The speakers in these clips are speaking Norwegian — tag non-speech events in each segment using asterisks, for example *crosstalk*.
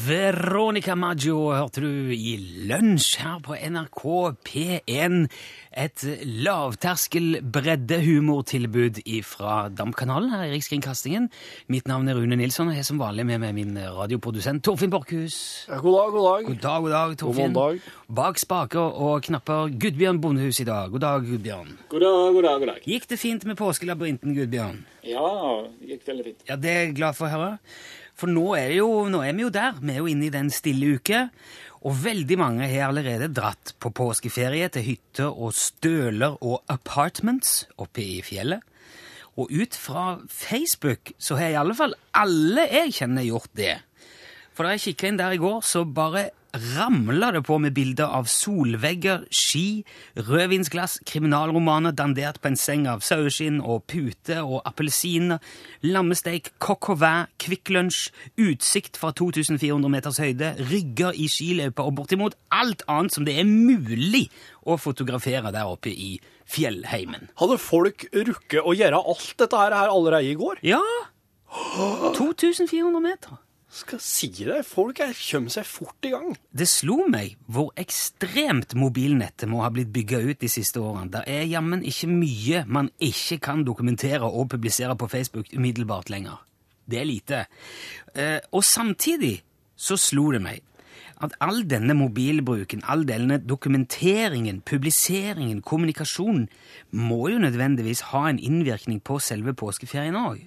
Veronica Maggio hørte du i lunsj her på NRK P1. Et lavterskel breddehumortilbud fra DAM-kanalen her i Rikskringkastingen. Mitt navn er Rune Nilsson, og jeg er som vanlig med meg min radioprodusent Torfinn Borchhus. Ja, god dag, god dag. God dag, god dag, Torfinn. God mandag. Bak spaker og knapper Gudbjørn Bondehus i dag. God dag, Gudbjørn. God dag, god dag, god dag. Gikk det fint med påskelabyrinten, Gudbjørn? Ja, det gikk veldig fint. Ja, det er jeg glad for å høre. For nå er, jo, nå er vi jo der. Vi er jo inne i den stille uke. Og veldig mange har allerede dratt på påskeferie til hytter og støler og apartments oppe i fjellet. Og ut fra Facebook så har i alle fall alle jeg kjenner gjort det. For da jeg kikka inn der i går, så bare ramla det på med bilder av solvegger, ski, rødvinsglass, kriminalromaner dandert på en seng av saueskinn og pute og appelsiner, lammesteik, coq au vin, Kvikk Lunsj, utsikt fra 2400 meters høyde, rygger i skiløypa og bortimot alt annet som det er mulig å fotografere der oppe i fjellheimen. Hadde folk rukket å gjøre alt dette her allerede i går? Ja! *gasps* 2400 meter. Skal si det, folk er, kommer seg fort i gang. Det slo meg hvor ekstremt mobilnettet må ha blitt bygga ut de siste årene. Det er jammen ikke mye man ikke kan dokumentere og publisere på Facebook umiddelbart lenger. Det er lite. Eh, og samtidig så slo det meg at all denne mobilbruken, all denne dokumenteringen, publiseringen, kommunikasjonen, må jo nødvendigvis ha en innvirkning på selve påskeferien òg.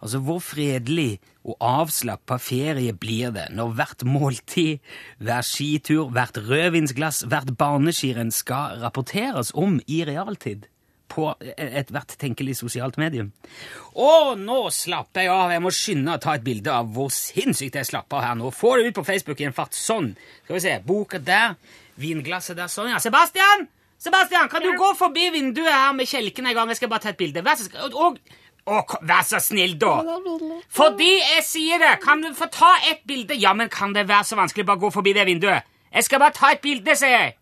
Altså, hvor fredelig og avslappa ferie blir det når hvert måltid, hver skitur, hvert rødvinsglass, hvert barneskirenn skal rapporteres om i realtid på ethvert tenkelig sosialt medium? Å, nå slapper jeg av! Jeg må skynde å ta et bilde av hvor sinnssykt jeg slapper av her nå. Få det ut på Facebook i en fart. Sånn. Skal vi se. Boka der. Vinglasset der. Sånn, ja. Sebastian! Sebastian, kan du gå forbi vinduet her med kjelken en gang? Jeg skal bare ta et bilde. Snill. Og å, vær så snill, da! Fordi jeg sier det! Kan du få ta et bilde? Ja, men kan det være så vanskelig bare gå forbi det vinduet? Jeg skal bare ta et bilde, sier jeg!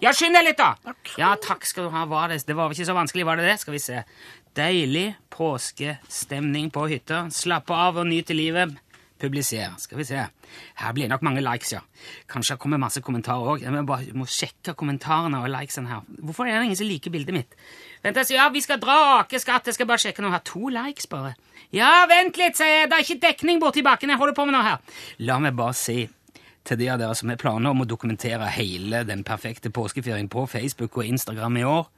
Ja, skynd deg litt, da! Ja, takk skal du ha. Var det, det var ikke så vanskelig, var det det? Skal vi se. Deilig påskestemning på hytta. Slappe av og nyte livet. Publiser. Skal vi se. Her blir nok mange likes, ja. Kanskje det kommer masse kommentarer òg. Jeg må bare må sjekke kommentarene og likesene her. Hvorfor er det ingen som liker bildet mitt? Vent, jeg sier, ja, vi skal dra akeskatt. Jeg skal bare sjekke nå. Har to likes, bare. Ja, vent litt, sier jeg. Det er ikke dekning borti bakken. Jeg holder på med noe her. La meg bare si til de av dere som har planer om å dokumentere hele den perfekte påskeferien på Facebook og Instagram i år.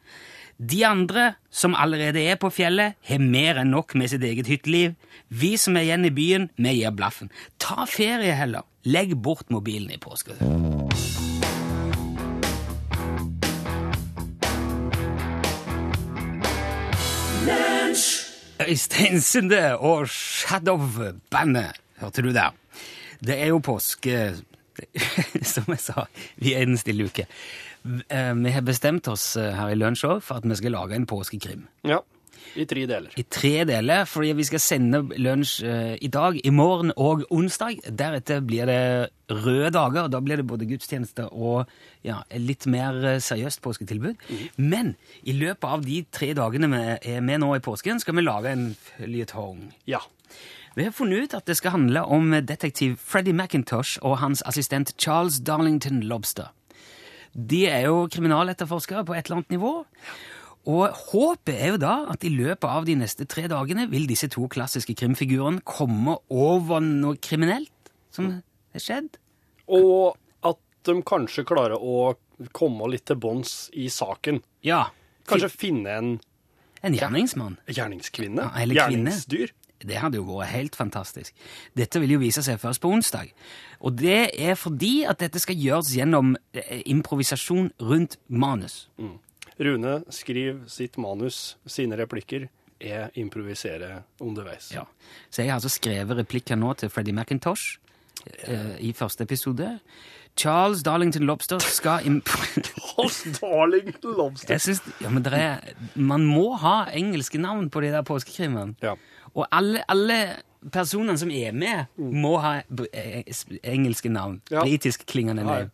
De andre som allerede er på fjellet, har mer enn nok med sitt eget hytteliv. Vi som er igjen i byen, vi gir blaffen. Ta ferie heller. Legg bort mobilen i påske. Øystein Sunde og Shadow-bandet, hørte du der? Det er jo påske *laughs* Som jeg sa, vi er i den stille uke. Vi har bestemt oss her i Lunsj òg for at vi skal lage en påskekrim. Ja, i tre deler. I tre deler, fordi vi skal sende lunsj i dag, i morgen og onsdag. Deretter blir det røde dager, og da blir det både gudstjeneste og ja, litt mer seriøst påsketilbud. Mm. Men i løpet av de tre dagene vi er med nå i påsken, skal vi lage en føljetong. Ja. Vi har funnet ut at det skal handle om detektiv Freddy McIntosh og hans assistent Charles Darlington Lobster. De er jo kriminaletterforskere på et eller annet nivå. Og håpet er jo da at i løpet av de neste tre dagene vil disse to klassiske krimfigurene komme over noe kriminelt som har skjedd. Og at de kanskje klarer å komme litt til bunns i saken. Ja. Kanskje finne en En gjerningsmann. gjerningskvinne. Ja, eller. Gjerningsdyr. Det hadde jo vært helt fantastisk. Dette vil jo vise seg først på onsdag. Og det er fordi at dette skal gjøres gjennom eh, improvisasjon rundt manus. Mm. Rune skriver sitt manus, sine replikker. Jeg improviserer underveis. Ja. Så jeg har altså skrevet replikker nå til Freddy McIntosh eh, i første episode. Charles Darlington Lobster skal. *laughs* Charles Darlington Lobster. Jeg synes, ja, men er, Man må ha engelske navn på de der påskekrimene. Ja. Og alle, alle personene som er med, må ha eh, engelske navn. Ja. Britisk klingende navn.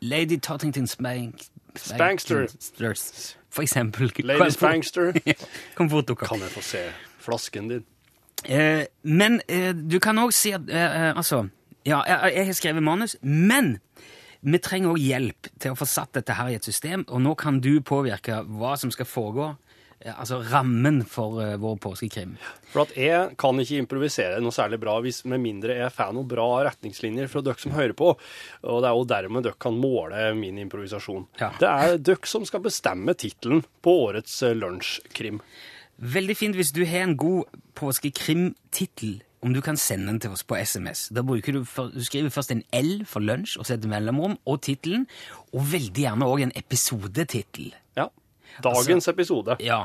Lady Tottington Spank, Spankster. Spanksters. For eksempel. *laughs* Lady Spankster. *laughs* Kom fort dere. Kan jeg få se flasken din? Eh, men eh, du kan òg si at eh, eh, Altså, ja, jeg, jeg har skrevet manus, men vi trenger òg hjelp til å få satt dette her i et system, og nå kan du påvirke hva som skal foregå. Eh, Altså rammen for uh, vår påskekrim. For at jeg kan ikke improvisere noe særlig bra hvis, med mindre jeg får noen bra retningslinjer fra dere som hører på. Og det er jo dermed dere kan måle min improvisasjon. Ja. Det er dere som skal bestemme tittelen på årets eh, lunsjkrim. Veldig fint hvis du har en god påskekrimtittel, om du kan sende den til oss på SMS. Da bruker du, for, du skriver først en L for lunsj, og setter mellomrom, og tittelen, og veldig gjerne òg en episodetittel. Ja. Dagens episode. Ja,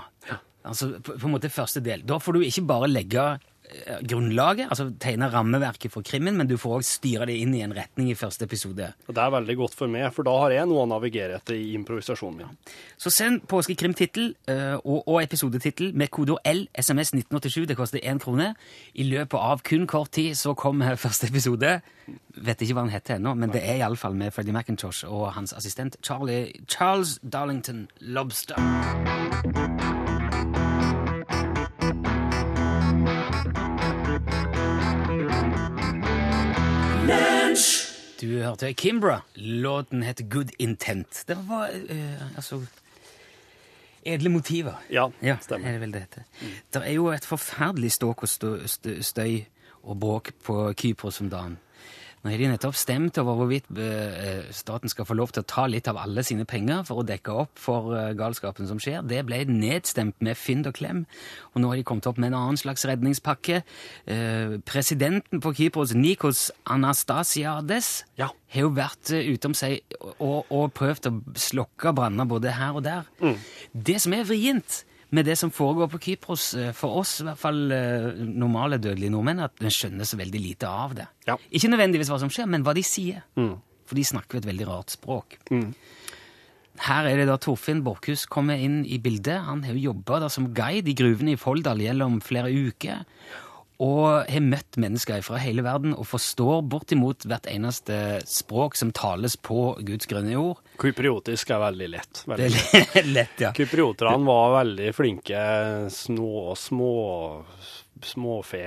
altså på, på en måte første del. Da får du ikke bare legge grunnlaget, altså tegne rammeverket for krimmen, men du får også styre det inn i en retning i første episode. Og Det er veldig godt for meg, for da har jeg noe å navigere etter i improvisasjonen min. Så send påskekrimtittel eh, og, og episodetittel med kodeord L, SMS 1987, det koster én krone. I løpet av kun kort tid så kommer første episode. Vet ikke hva han heter ennå, men det er iallfall med Freddie McIntosh og hans assistent Charlie, Charles Darlington Lobster. Du hørte Kimbra. Låten heter Good Intent. Det var eh, altså Edle motiver. Ja, Ja, stemmer. er det vel det heter. Det er jo et forferdelig ståk og stø, stø, støy og bråk på Kypros om dagen. Nå har de nettopp stemt over hvorvidt eh, staten skal få lov til å ta litt av alle sine penger for å dekke opp for eh, galskapen som skjer. Det ble nedstemt med fynd og klem, og nå har de kommet opp med en annen slags redningspakke. Eh, presidenten på Kypros, Nikos Anastasiades, Ja. har jo vært eh, utom seg og, og prøvd å slokke branner både her og der. Det som er vrient med det som foregår på Kypros, eh, for oss i hvert fall eh, normale dødelige nordmenn, at en skjønner så veldig lite av det. Ja. Ikke nødvendigvis hva som skjer, men hva de sier. For de snakker et veldig rart språk. Her er det da Torfinn Borchhus kommer inn i bildet. Han har jo jobba som guide i gruvene i Folldal gjennom flere uker. Og har møtt mennesker fra hele verden og forstår bortimot hvert eneste språk som tales på Guds grønne jord. Kypriotisk er veldig lett. Det Veldig. er *laughs* lett, ja. Kyprioterne var veldig flinke små, små, småfe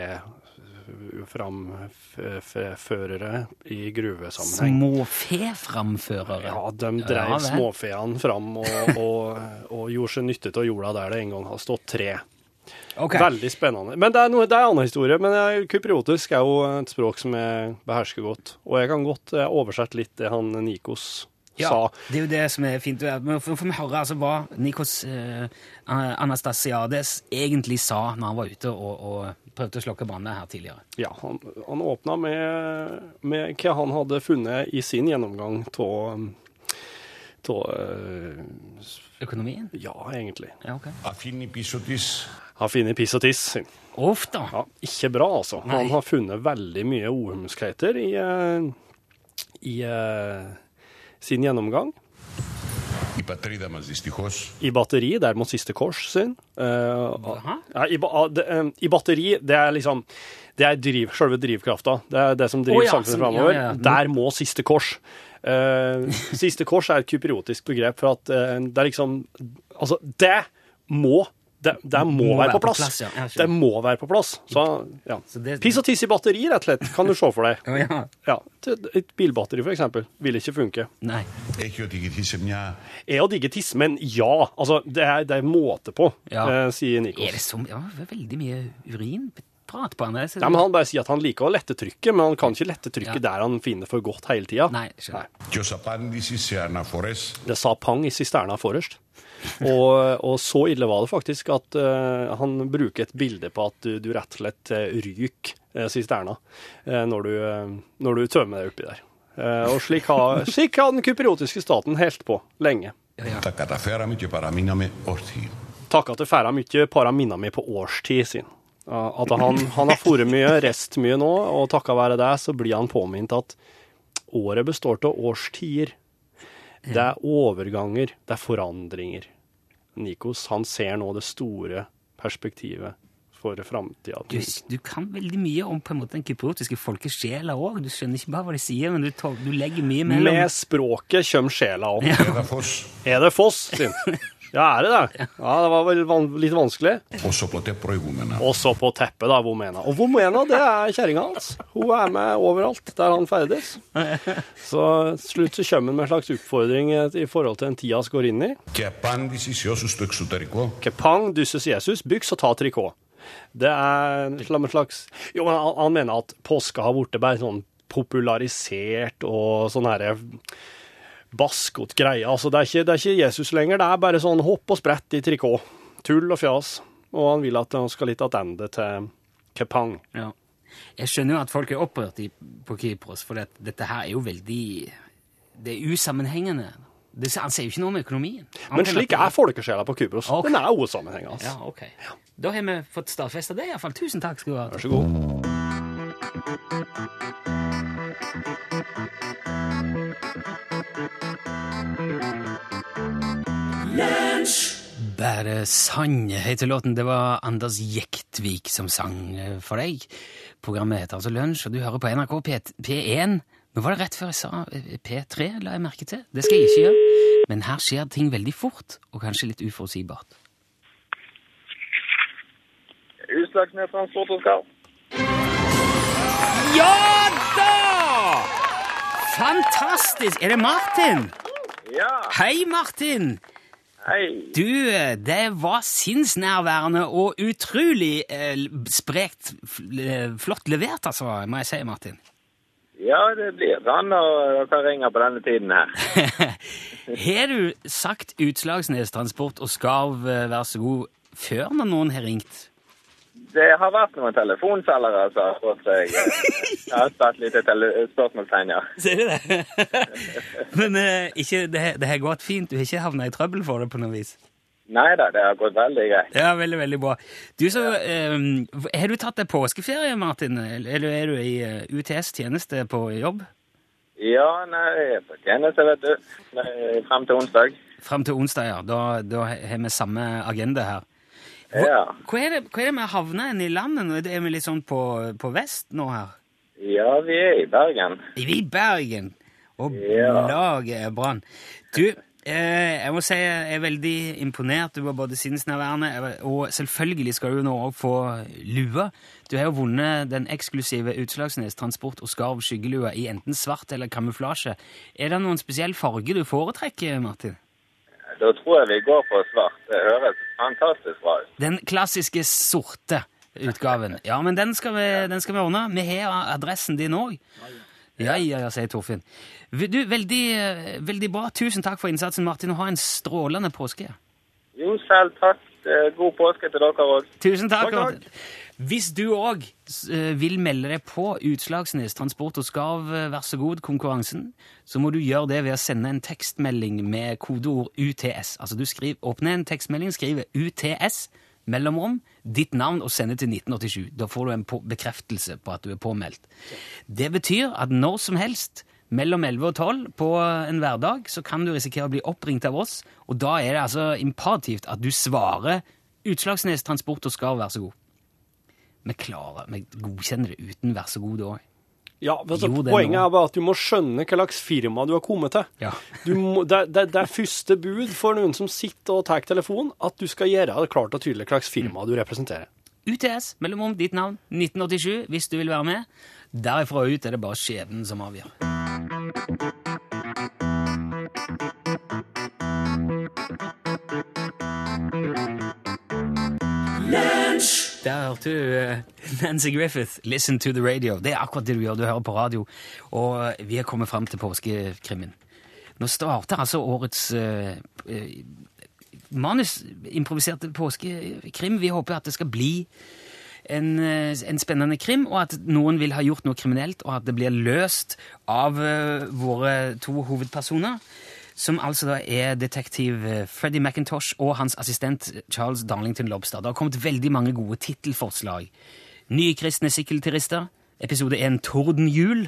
framførere i gruvesammenheng. Småfeframførere. Ja, de drev ja, småfeene fram og, og, og gjorde seg nytte av jorda der det en gang har stått tre. Ok. Veldig spennende. Men det er, noe, det er en annen historie. Men jeg, kypriotisk er jo et språk som jeg behersker godt. Og jeg kan godt eh, oversette litt det han Nikos Ja, sa. det er jo det som er fint. Men får vi høre altså, hva Nikos eh, Anastasiades egentlig sa når han var ute og, og prøvde å slokke branner her tidligere. Ja, han, han åpna med, med hva han hadde funnet i sin gjennomgang av Økonomien? Ja, egentlig. Ja, ok. Har funnet piss og tiss. Har funnet piss og tiss. Uff da. Ja, ikke bra, altså. Nei. Han har funnet veldig mye uhumskheter i, eh, i uh, sin gjennomgang. I batteri, I batteri, det siste kors sin. Uh, eh, ja, i, ba, de, um, i, batteri, det er liksom Det er driv, selve drivkrafta. Det er det som driver oh, ja, samfunnet framover. Ja, Der må siste kors. Eh, siste kors er et kypriotisk begrep for at eh, det er liksom Altså, det må det, det, må, må være, være, på plass. Plass ja. Det må være på plass. Så, ja. Piss og tiss i batteri, rett og slett, kan du se for deg. *laughs* Et bilbatteri, for eksempel, vil ikke funke. Nei. Er ikke å digge tiss, men ja. Altså, det er, det er måte på, eh, sier Nikos. Er det, som, det er veldig mye urin prat på han. Nei, men Han bare sier at han liker å lette trykket, men han kan ikke lette trykket ja. der han finner for godt hele tida. Det sa pang i sisterna forrest. og, og, så ille var det faktisk at uh, han bruker et bilde på at du, du rett og slett eh, ryker eh, uh, sisterna uh, når, du, når, du tømmer deg oppi der. og slik har, *laughs* slik har den kypriotiske staten holdt på lenge. Ja, Takka til færa mye para minami på årstid sin. At han, han har fôret mye, rest mye nå, og takka være det, så blir han påminnet at året består av årstider. Det er overganger, det er forandringer. Nikos han ser nå det store perspektivet for framtida. Du, du, kan veldig mye om på en måte den kypriotiske folkesjela òg. Du skjønner ikke bare hva de sier, men du, tar, du legger mye mellom. Med språket kjøm-sjela òg. Ja. Er det Foss? Er det Foss sin? *laughs* Ja, er det det? Ja, Det var vel van litt vanskelig. Også på teppet, Vomena. Og så på teppet, da, Vomena. Og Vomena, det er kjerringa hans. Hun er med overalt der han ferdes. Så slutt så kommer han med en slags oppfordring eh, i forhold til en Tias går inn i. Kepang dysses Jesus, byks og ta trikot. Det er en slags Jo, men han, han mener at påska har blitt bare sånn popularisert og sånn herre baskot greie. Altså, det er, ikke, det er ikke Jesus lenger, det er bare sånn hopp og sprett i trikot. Tull og fjas. Og han vil at han skal litt tilbake til Kepang. Ja. Jeg skjønner jo at folk er opprørt i, på Kypros, for det, dette her er jo veldig Det er usammenhengende. Det, han sier jo ikke noe om økonomien. Han Men slik er folkesjela på Kypros. Okay. Den er usammenhengende. Ja, ok. Da har vi fått stadfesta det, iallfall. Tusen takk skal du ha. Vær så god. Bare sann heter låten. Det var Anders Jektvik som sang eh, for deg. Programmet heter altså Lunsj, og du hører på NRK P P1. Nå var det rett før jeg sa eh, P3, la jeg merke til. Det skal jeg ikke gjøre. Men her skjer ting veldig fort, og kanskje litt uforutsigbart. Utslagsnes Transport og Skarv. Ja da! Fantastisk! Er det Martin? Ja, Hei, Martin! Hei. Du, det var sinnsnærværende og utrolig eh, sprekt, eh, flott levert, altså, må jeg si, Martin. Ja, det blir sånn når dere ringer på denne tiden her. *laughs* Har du sagt Utslagsnes Transport og Skarv, eh, vær så god, før når noen har ringt? Det har vært noen telefonselgere som har fått seg Jeg *laughs* har satt litt spørsmålstegn, ja. Ser du det? *laughs* Men uh, ikke, det, det har gått fint, du har ikke havna i trøbbel for det på noe vis? Nei da, det har gått veldig greit. Ja, veldig, veldig bra. Du, så, eh, Har du tatt deg påskeferie, Martin? Eller er du i eh, UTS tjeneste på jobb? Ja, nei, jeg er på tjeneste, vet du. Frem til onsdag. Frem til onsdag, ja. Da, da har vi samme agenda her. Ja. Hva, er det, hva er det med havna enn i landet nå? Er vi litt sånn på, på vest nå her? Ja, vi er i Bergen. I Bergen! Og Ja. laget er brann. Du, eh, jeg må si jeg er veldig imponert. Du var både sinnsnærværende, og selvfølgelig skal du nå òg få lue. Du har jo vunnet den eksklusive Utslagsnes Transport og Skarv skyggelue i enten svart eller kamuflasje. Er det noen spesiell farge du foretrekker, Martin? Da tror jeg vi går for svart. Det høres fantastisk bra ut. Den klassiske sorte utgaven. Ja, men den skal vi, den skal vi ordne. Vi har adressen din òg. Ja, ja, ja, sier Torfinn. Du, veldig, veldig bra. Tusen takk for innsatsen, Martin, og ha en strålende påske. Jo, selv takk. Eh, God påske til dere òg. Tusen takk. Takk, takk. Hvis du òg vil melde deg på Utslagsnes Transport og Skarv, eh, vær så god, konkurransen, så må du gjøre det ved å sende en tekstmelding med kodeord UTS. Altså du skriver, åpner en tekstmelding, skriver UTS, mellomrom, ditt navn og sender til 1987. Da får du en bekreftelse på at du er påmeldt. Det betyr at når som helst mellom 11 og 12 på en hverdag så kan du risikere å bli oppringt av oss, og da er det altså imperativt at du svarer Utslagsnes Transport og Skarv, vær så god. Vi klarer, vi godkjenner det uten vær så god òg. Ja, vet du, Jo, Poenget er bare at du må skjønne hva slags firma du har kommet til. Ja. Du må, det, det, det er første bud for noen som sitter og tar telefonen, at du skal gjøre det klart og tydelig hva slags firma du representerer. UTS, mellomrom ditt navn, 1987, hvis du vil være med. Derifra ut er det bare skjebnen som avgjør. Der hørte du eh, *laughs* Nancy Griffith, 'Listen to the Radio'. Det er akkurat det du gjør. Du hører på radio. Og vi er kommet fram til påskekrimmen. Nå starter altså årets uh, eh, manusimproviserte påskekrim. Vi håper at det skal bli en, eh, en spennende krim, og at noen vil ha gjort noe kriminelt, og at det blir løst av uh, våre to hovedpersoner. Som altså da er detektiv eh, Freddy McIntosh og hans assistent Charles Darlington Lobster. Det har kommet veldig mange gode tittelforslag. Nye kristne sykkelturister. Episode 1 Tordenhjul.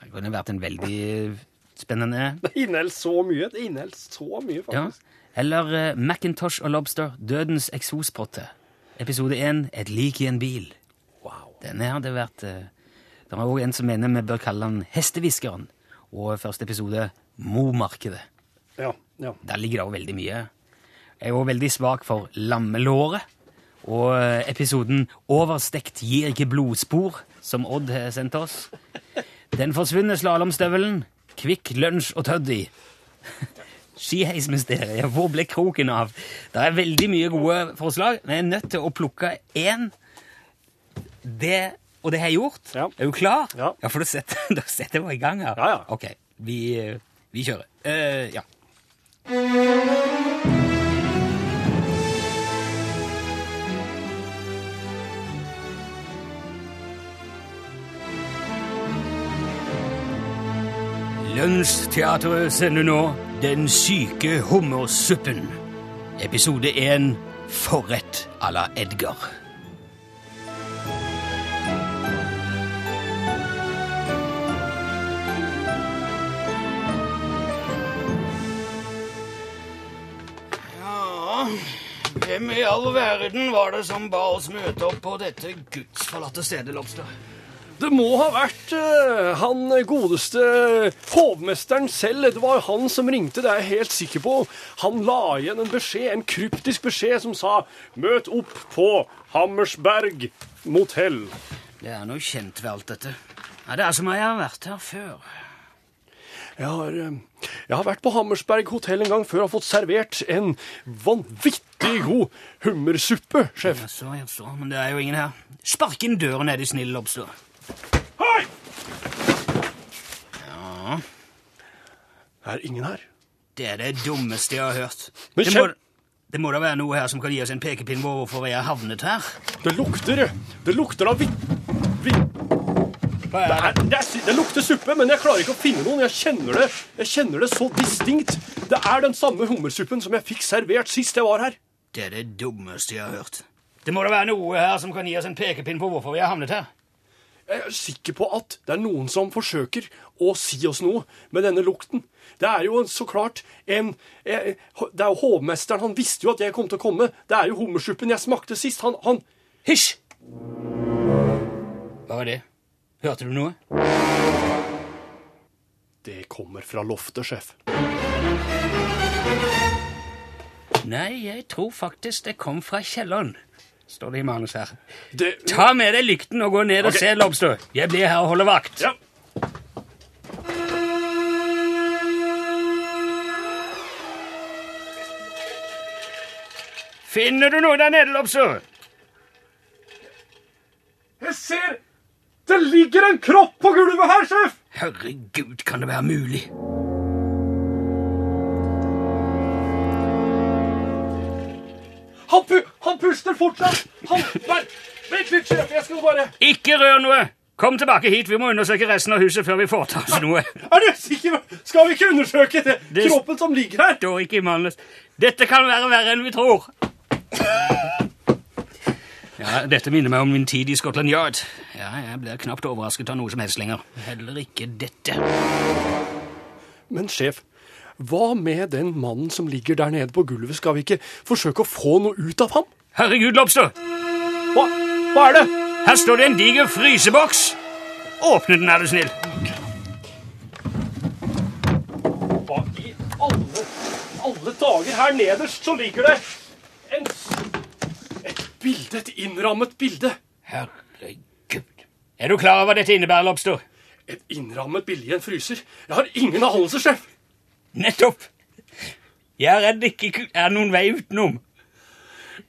Det kunne vært en veldig spennende *laughs* Det inneholder så mye. Det inneholder så mye, faktisk. ja. Eller McIntosh og Lobster, Dødens eksospotte. episode 1, Et lik i en bil. Wow. Denne hadde vært eh, Det var også en som mener vi bør kalle den Hestehviskeren. Og første episode Momarkedet. Ja, ja. Der ligger det òg veldig mye. Jeg er òg veldig svak for lammelåret. Og eh, episoden Overstekt gir ikke blodspor, som Odd har sendt oss. Den forsvunne slalåmstøvelen. Kvikk Lunsj og Tøddy. *laughs* Skiheismysteriet. Hvor ble kroken av? Det er veldig mye gode forslag, men jeg er nødt til å plukke én. Det, og det har jeg gjort. Ja. Er du klar? Ja. for da setter, *laughs* da setter vi i gang her. Ja, ja. Ok, vi, eh, vi kjører. Uh, ja. Lunsjteatret sender nå Den syke hummersuppen. Episode 1 Forrett à la Edgar. Hvem i all verden var det som ba oss møte opp på dette gudsforlatte stedet, Lobster? Det må ha vært uh, han godeste hovmesteren selv. Det var han som ringte, det er jeg helt sikker på. Han la igjen en beskjed, en kryptisk beskjed som sa 'Møt opp på Hammersberg motell'. Det er noe kjent ved alt dette. Ja, det er som om jeg har vært her før. Jeg har, eh, jeg har vært på Hammersberg hotell en gang før og fått servert en vanvittig god hummersuppe, sjef. Jaså, jaså, men det er jo ingen her. Spark inn døren, er de snille, Lobster. Hei! Ja, Det er ingen her. det er det dummeste jeg har hørt. Men det, må, det må da være noe her som kan gi oss en pekepinn på hvorfor vi har havnet her. Det lukter Det lukter av vitt... hvitt Hva det, er, det, er, det lukter suppe, men jeg klarer ikke å finne noen. Jeg kjenner det Jeg kjenner det så distinkt. Det er den samme hummersuppen som jeg fikk servert sist jeg var her. Det er det dummeste jeg har hørt. Det må da være noe her som kan gi oss en pekepinn på hvorfor vi har havnet her. Jeg er sikker på at det er noen som forsøker å si oss noe med denne lukten. Det er jo så klart en jeg, Det er jo hovmesteren. Han visste jo at jeg kom til å komme. Det er jo hummersuppen jeg smakte sist. Han, han Hysj! Hva var det? Hørte du noe? Det kommer fra loftet, sjef. Nei, jeg tror faktisk det kom fra kjelleren. Står det i manus her. Det Ta med deg lykten og gå ned og se, Lobster. Jeg blir her og holder vakt. Ja. Finner du noe der nede, Lobster? Jeg ser Det ligger en kropp på gulvet her, sjef! Herregud, kan det være mulig? Han, pu han puster fortsatt! Han Vent, litt, sjef. Jeg skal bare Ikke rør noe! Kom tilbake hit, vi må undersøke resten av huset før vi foretar oss noe. Er du sikker? Skal vi ikke undersøke det? Det- kroppen som ligger her? Står ikke i manus. Dette kan være verre enn vi tror. Ja, Dette minner meg om min tid i Scotland Yard. Ja, Jeg blir knapt overrasket av noe som helst lenger. Heller ikke dette. Men sjef, hva med den mannen som ligger der nede på gulvet? Skal vi ikke forsøke å få noe ut av ham? Herregud, Lobster! Hva, hva er det? Her står det en diger fryseboks! Åpne den, er du snill. Hva i alle, alle dager her nederst så ligger det bilde, et innrammet bilde. Herregud. Er du klar over hva dette innebærer, Lobster? Et innrammet bilde i en fryser. Jeg har ingen anelse, sjef. Nettopp! Jeg er redd det ikke er noen vei utenom.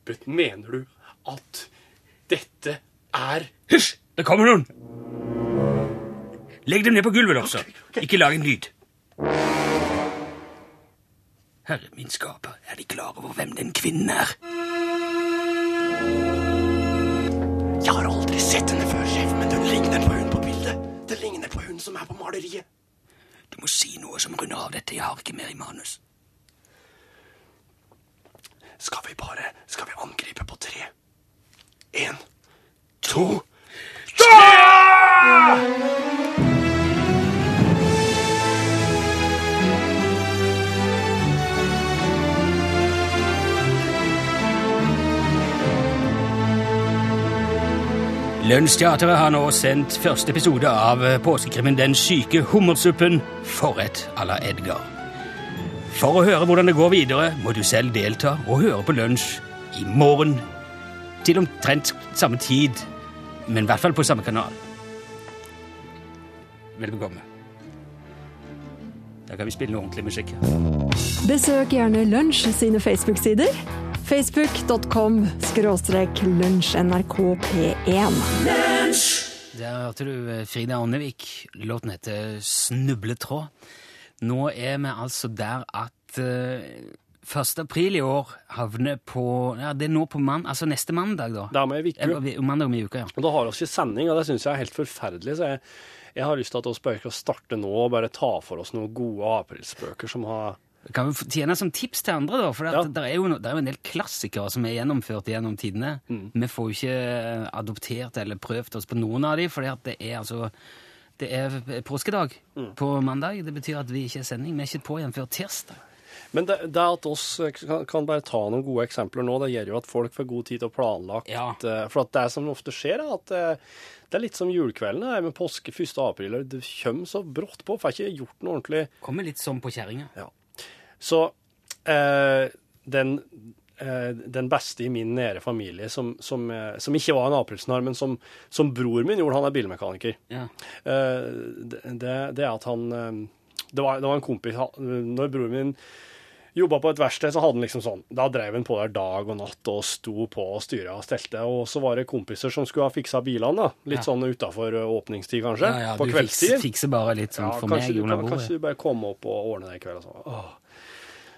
Men mener du at dette er Hysj! Det kommer noen! Legg dem ned på gulvet, Lobster. Ikke lag en lyd. Herre min skaper, er de klar over hvem den kvinnen er? Jeg har aldri sett henne før, sjef, men det ligner på hun på bildet. Det ligner på hun som er på maleriet. Du må si noe som runder av dette. Jeg har ikke mer i manus. Skal vi bare Skal vi angripe på tre? Én, to Lunsjteatret har nå sendt første episode av påskekrimmen Den syke hummersuppen forrett à la Edgar. For å høre hvordan det går videre, må du selv delta og høre på lunsj i morgen til omtrent samme tid, men i hvert fall på samme kanal. Vel bekomme. Da kan vi spille noe ordentlig musikk. Besøk gjerne Lunsj sine Facebook-sider. Facebook.com skråstrek lunsjnrkp1. Der hørte du eh, Frida Ånnevik. Låten heter Snubletråd. Nå er vi altså der at eh, 1. april i år havner på Ja, det er nå på mandag, altså neste mandag, da. Det er med i uke. Eh, Mandag om ei uke, ja. Og da har vi ikke sending, og det syns jeg er helt forferdelig. Så jeg, jeg har lyst til at vi bare skal starte nå og bare ta for oss noen gode aprilspøker som har Det kan jo tjene som tips til andre, da, for Ja. det er jo det er jo en del klassikere som er gjennomført gjennom tidene. Mm. Vi får jo ikke adoptert eller prøvd oss på noen av de, for det er altså det er påskedag Mm. på mandag. Det betyr at vi ikke er sending. Vi er ikke på igjen før tirsdag. Men det, det at oss kan, kan bare ta noen gode eksempler nå, det gjør jo at folk får god tid til å planlagt. Ja. For at det som ofte skjer, er at eh, det er litt som julekvelden det er med påske 1. april. Det kommer så brått på. Får ikke gjort noe ordentlig. Kommer litt sånn på kjerringa. Så eh, den, eh, den beste i min nære familie, som, som, eh, som ikke var en aprilsnarr, men som, som bror min gjorde, han er bilmekaniker. Ja. Eh, det, det er at han eh, det var, det var en kompis Når broren min jobba på et verksted, så hadde han liksom sånn Da drev han på der dag og natt og sto på og styra og stelte. Og så var det kompiser som skulle ha fiksa bilene, da. Litt Ja. sånn utafor åpningstid, kanskje. Ja, ja, på kveldstid. Du fikser bare litt sånn Ja, for kanskje, meg du, kan, kanskje du bare komme opp og ordne det i kveld. Og så.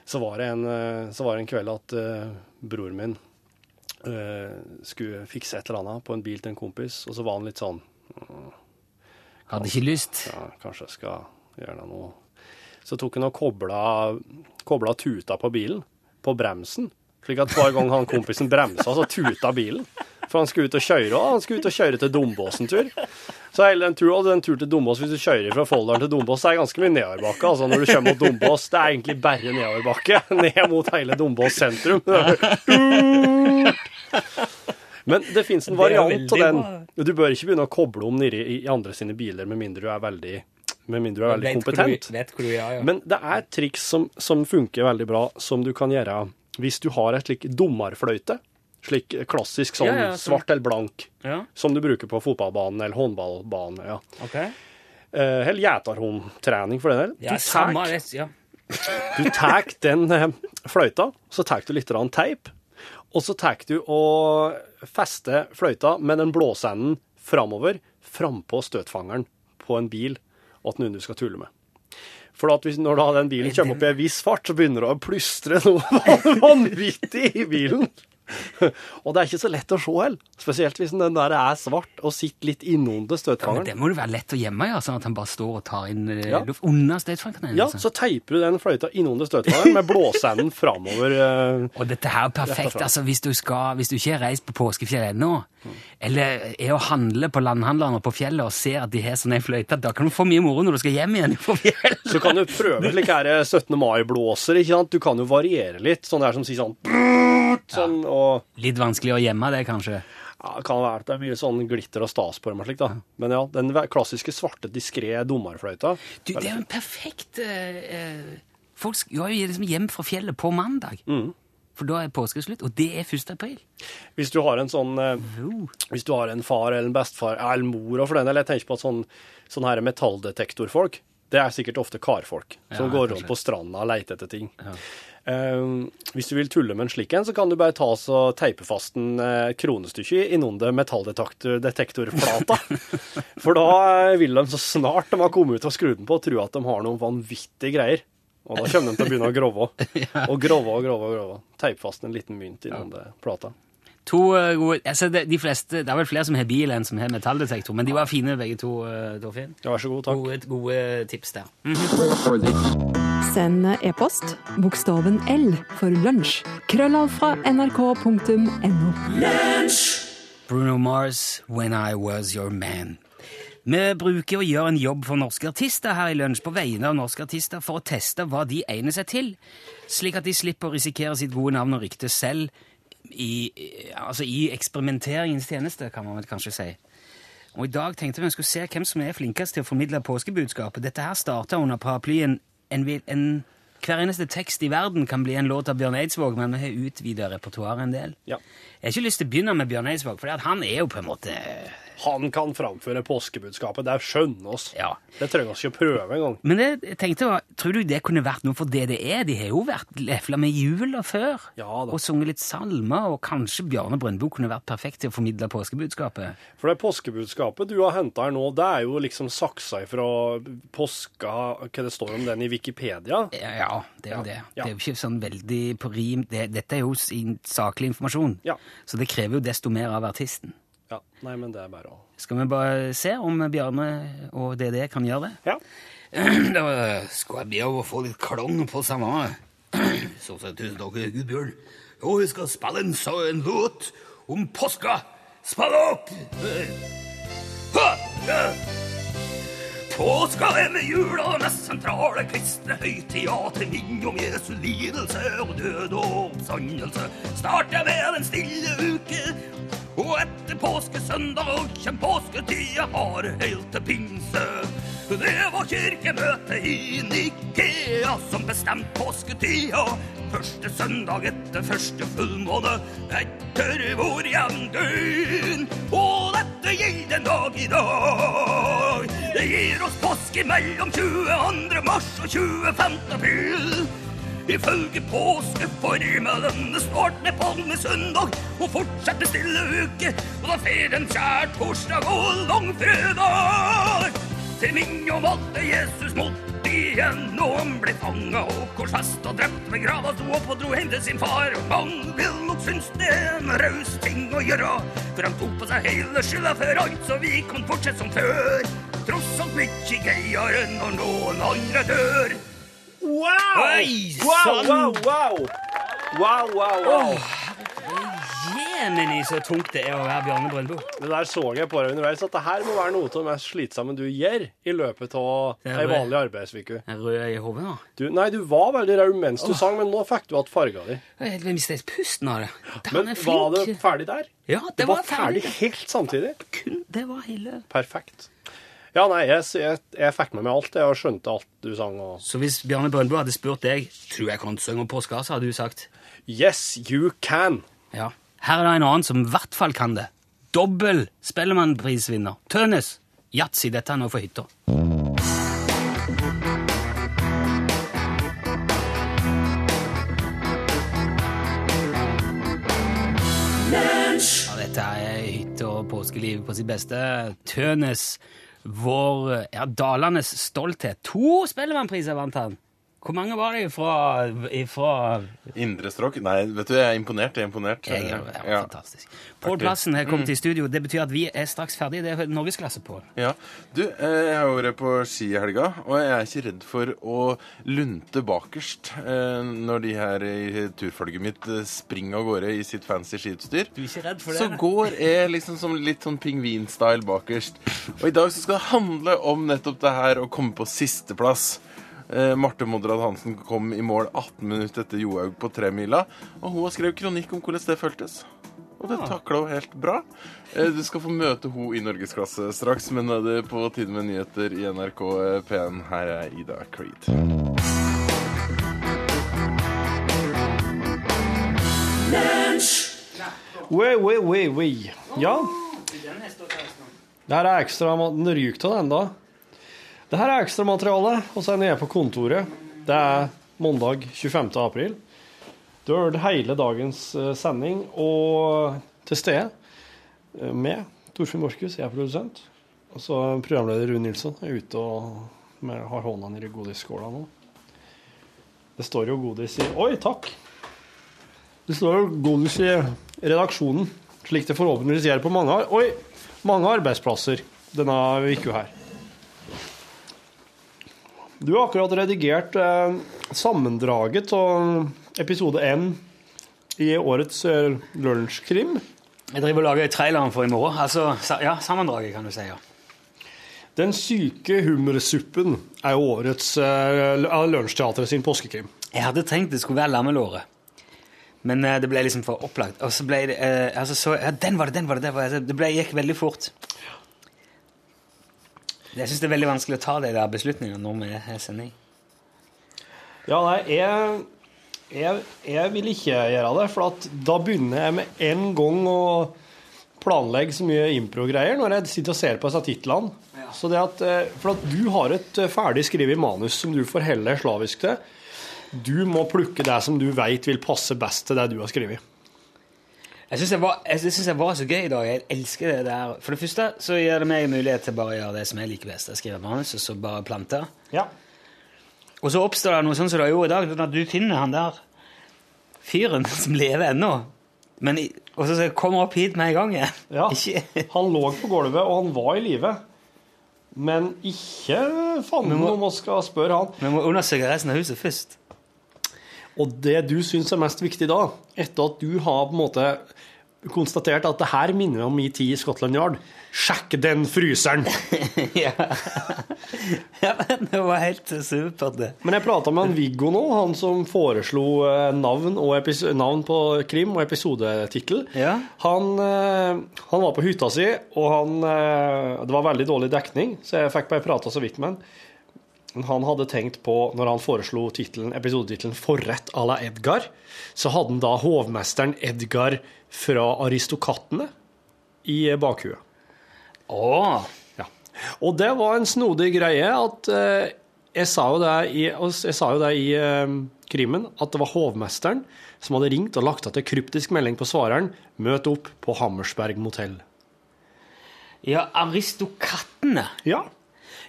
Så, var det en, eh, så var det en kveld at uh, broren min uh, skulle fikse et eller annet på en bil til en kompis, og så var han litt sånn Hadde ikke lyst. ja, kanskje jeg skal gjøre noe. Så tok han og kobla, kobla tuta på bilen, på bremsen, slik at hver gang han kompisen bremsa, så tuta bilen. For han skulle ut og kjøre, og han skulle ut og kjøre til Dombås en tur. Så hele den turen, og den turen til Dombås, hvis du kjører fra Folldalen til Dombås, så er det ganske mye nedoverbakke. Altså når du kommer mot Dombås, det er egentlig bare nedoverbakke *laughs* ned mot hele Dombås sentrum. Men det fins en variant av den. Du bør ikke begynne å koble om nedi i andre sine biler med mindre du er veldig, med mindre du er veldig kompetent. Men det er triks som, som funker veldig bra, som du kan gjøre hvis du har et slik dommerfløyte. Slik klassisk sånn Ja, ja, så... svart eller blank, ja. som du bruker på fotballbanen eller håndballbanen. Ja. okay. Eh, eller gjeterhundtrening, for den del. Ja, Du tar- ja. *laughs* den eh, fløyta, så tar du litt teip, og så tar du og fester fløyta med den blåseenden framover, frampå støtfangeren på en bil, og at noen du skal tulle med. For hvis, når da den bilen kommer opp i en viss fart, så begynner det å plystre noe *laughs* vanvittig i bilen. *laughs* Og det er ikke så lett å se heller. Spesielt hvis den der er svart og sitter litt innunder Men støtfangeren. det må jo være lett å gjemme, ja, sånn at han bare står og tar inn eh, Ja. luft under støtfangeren. Ja, altså. så teiper du den fløyta innunder støtfangeren med blåseenden *laughs* framover. eh, Og dette her er perfekt. altså Hvis du, skal, hvis du ikke har reist på påskefjell ennå, eller er å handle på landhandlerne på fjellet og ser at de har sånn ei fløyte, da kan du få mye moro når du skal hjem igjen på fjellet. Så kan du prøve slike her 17. mai-blåser, ikke sant? Du kan jo variere litt, sånn der som sier sånn Sånn, og Litt vanskelig å gjemme det, kanskje. ja, det kan være at det er mye sånn glitter og stas på dem og slik, da. Men ja, den klassiske svarte, diskré dommerfløyta. Du, det er jo en perfekt eh, eh, Folk skal jo liksom hjem fra fjellet på mandag. Mm. For da er påske slutt, og det er 1. april. Hvis du har en sånn eh, Hvis du har en far eller en bestefar, ja, eller mor og for den del, jeg tenker på at sånn, sånn her metalldetektorfolk, det er sikkert ofte karfolk som Ja, går rundt på stranda og leter etter ting. Eh, hvis du vil tulle med en slik en, så kan du bare ta oss og teipe fast en uh, kronestykke innunder metalldetektorplata. *laughs* For da eh, vil de så snart de har kommet ut og skrudd den på, tro at de har noen vanvittige greier. Og da kommer de til å begynne å grove. *laughs* Og grove og grove og grove. Teipe fast en liten mynt innunder plata. To eh, gode altså det, de fleste, det er vel flere som har bil enn som har metalldetektor, men de var fine begge to, Torfinn. Ja, vær så god, takk. Gode, gode tips der. Mm. Send e-post bokstaven L for lunsj. Krøllav fra nrk.no. Bruno Mars, When I Was Your Man. Vi bruker å gjøre en jobb for norske artister her i Lunsj på vegne av norske artister for å teste hva de egner seg til, slik at de slipper å risikere sitt gode navn og rykte selv i, altså i eksperimenteringens tjeneste, kan man kanskje si. Og i dag tenkte vi vi skulle se hvem som er flinkest til å formidle påskebudskapet. Dette her starta under paraplyen en, en, Hver eneste tekst i verden kan bli en låt av Bjørn Eidsvåg, men vi har utvida repertoaret en del. Ja. Jeg har ikke lyst til å begynne med Bjørn Eidsvåg, for han er jo på en måte Han kan framføre påskebudskapet. Det skjønner oss. Ja. Det trenger vi ikke å prøve engang. Men jeg tenkte, tror du det kunne vært noe for det det er? De har jo vært lefla med jula før. Ja og sunget litt salmer, og kanskje Bjarne Brøndbo kunne vært perfekt til å formidle påskebudskapet. For det påskebudskapet du har henta her nå, det er jo liksom saksa ifra påska Hva det står om den i Wikipedia? Ja, ja det er jo det. Det er jo ikke sånn veldig på rim. Det, dette er jo saklig informasjon, Ja. så det krever jo desto mer av artisten. Ja. Nei, men det er bare å Skal vi bare se om Bjarne og DDE kan gjøre det? Ja. *clears throat* Da skal jeg be om å få litt klang på samme. *clears throat* Så sier tusen takk, Gudbjørn. Og vi skal spille en, en låt om påska. Spill opp! Ha! Ja. Påska er med jula mest sentrale kristne høytida til minne om Jesu lidelse og død og oppstandelse. Starter med den stille uke, og etter påskesøndag kjem påsketida har helt til pinse. Det var kirkemøte i Nikea som bestemte påsketida. Første søndag etter første fullmåne etter vår jevndøgn. Og dette gjelder en dag i dag. Det gir oss påske mellom 22. mars og 25. april. Ifølge påskeformelen starter med palmesøndag og fortsetter stille uke. Og da fer en kjær torsdag og langfredag. Til minne om at Jesus måtte igjen, og han ble fanga og korsfesta og drept Men grava, sto opp og dro hjem til sin far. Og mange vil nok synes det er en raus ting å gjøre, for han tok på seg hele skylda for alt, så vi kan fortsette som før. Tross alt mye gøyere når noen andre dør. Wow! Oi, wow, wow, wow, wow! Wow, wow. Jemini, så tungt det er å være Bjarne Brøndbo. Det der så jeg på deg underveis, at det her må være noe av det mest slitsomme du gjør i løpet av Det ei vanlig arbeidsuke. Er rød i hodet nå. Du, nei, du var veldig rød mens du sang, men nå fikk du igjen farga di. Jeg mistet pusten av det. Men var det ferdig der? Ja, det, var ferdig helt samtidig? Kun, det var hele Perfekt. Ja, nei, jeg, jeg, jeg fikk med meg alt, jeg, og skjønte alt du sang. Og... Så hvis Bjarne Brøndbo hadde spurt deg Tror jeg kan synge om påska, så hadde du sagt Yes, you can. ja. Her er det en annen som i hvert fall kan det. Dobbel Spellemannprisvinner. Tønes. Yatzy, dette er nå for hytta. Ja, dette er hytte og påskeliv på sitt beste. Tønes, vår ja, Dalanes stolthet. To Spellemannpriser vant han. Hvor mange var det ifra, Indre strøk? Nei, vet du, jeg er imponert. Jeg er imponert. Jeg er, ja, Ja. Fantastisk. Pål Plassen har kommet i studio. Det betyr at vi er straks ferdige. Det er norgesklasse, Pål. Ja. Du, eh, jeg har vært på ski i helga, og jeg er ikke redd for å lunte bakerst eh, når de her i turfølget mitt eh, springer av gårde i sitt fancy skiutstyr. Du er ikke redd for det? Så går jeg liksom som litt sånn pingvinstyle bakerst. Og i dag så skal det handle om nettopp det her å komme på sisteplass. Eh, Marte Moderad Hansen kom i mål 18 minutter etter Johaug på tremila, og hun har skrevet kronikk om hvordan det føltes. Og det takla hun helt bra. Eh, Du skal få møte hun i norgesklasse straks, men er det på tide med nyheter i NRK P1. Her er Ida Creed. Oi, oi, oi, oi. Ja. Det her er ekstra ma- Den ryker av den, da. Det her er ekstramateriale, og så er jeg nede på kontoret. Det er mandag 25. april. Du har hørt hele dagens eh, sending, og til stede eh, med Torfinn Borchhus, jeg er produsent. Og så programleder Rune Nilsson er ute og har hånda nedi godisskåla nå. Det står jo godis i Oi, takk! Det står jo godis i redaksjonen, slik det forhåpentligvis gjør på mange, oi, mange arbeidsplasser denne uka her. Du har akkurat redigert eh, sammendraget av episode 1 i årets eh, lunsjkrim. Jeg driver og lager traileren for i morgen. Altså, sa- ja, sammendraget, kan du si. ja. Den syke hummersuppen er jo årets eh, Lunsjteatret sin påskekrim. Jeg hadde tenkt det skulle være lammelåret. Men eh, det ble liksom for opplagt. Og så ble det eh, altså, så, ja, Den var det, den var det! Den var det. det ble, gikk veldig fort. Jeg syns det er veldig vanskelig å ta de der beslutningene når vi er sending. Ja, nei, jeg, jeg, jeg vil ikke gjøre det, for at da begynner jeg med en gang å planlegge så mye impro-greier når jeg sitter og ser på disse titlene. Så det at, eh, for at du har et eh, ferdig skrevet manus som du forholder deg slavisk til. Du må plukke det som du vet vil passe best til det du har skrevet. Jeg syns jeg, var- jeg var så gøy i dag. Jeg elsker det der. For det første så gir det meg mulighet til bare å gjøre det som jeg liker best. Jeg skriver manus, og så bare planter. Ja. Og så oppstår det noe sånn som det gjorde i dag, at du finner han der fyren *laughs* som lever ennå. Men Og så kommer han opp hit med en gang igjen. Ja. *laughs* Han lå på gulvet, og han var i live. Men ikke fanden om vi skal spørre han. Vi må undersøke resten av huset først. Og det du syns er mest viktig da, etter at du har på en måte konstatert at det her minner om min tid i Scotland Yard, sjekk den fryseren! *laughs* ja. ja, men det var helt supert, det. Men jeg prata med han Viggo nå, han som foreslo eh, navn, og navn på krim og episodetittel. Ja. Han, eh, han var på hytta si, og han, eh, det var veldig dårlig dekning, så jeg fikk bare prata så vidt med han. Men Han hadde tenkt på, når han foreslo episodetittelen 'Forrett à la Edgar', så hadde han da hovmesteren Edgar fra Aristokattene i bakhuet. Oh. Ja. Og det var en snodig greie at eh, jeg sa jo det i, jeg sa jo det i eh, krimen, at det var hovmesteren som hadde ringt og lagt igjen kryptisk melding på svareren 'Møt opp på Hammersberg motell'. Ja, Aristokattene. Ja.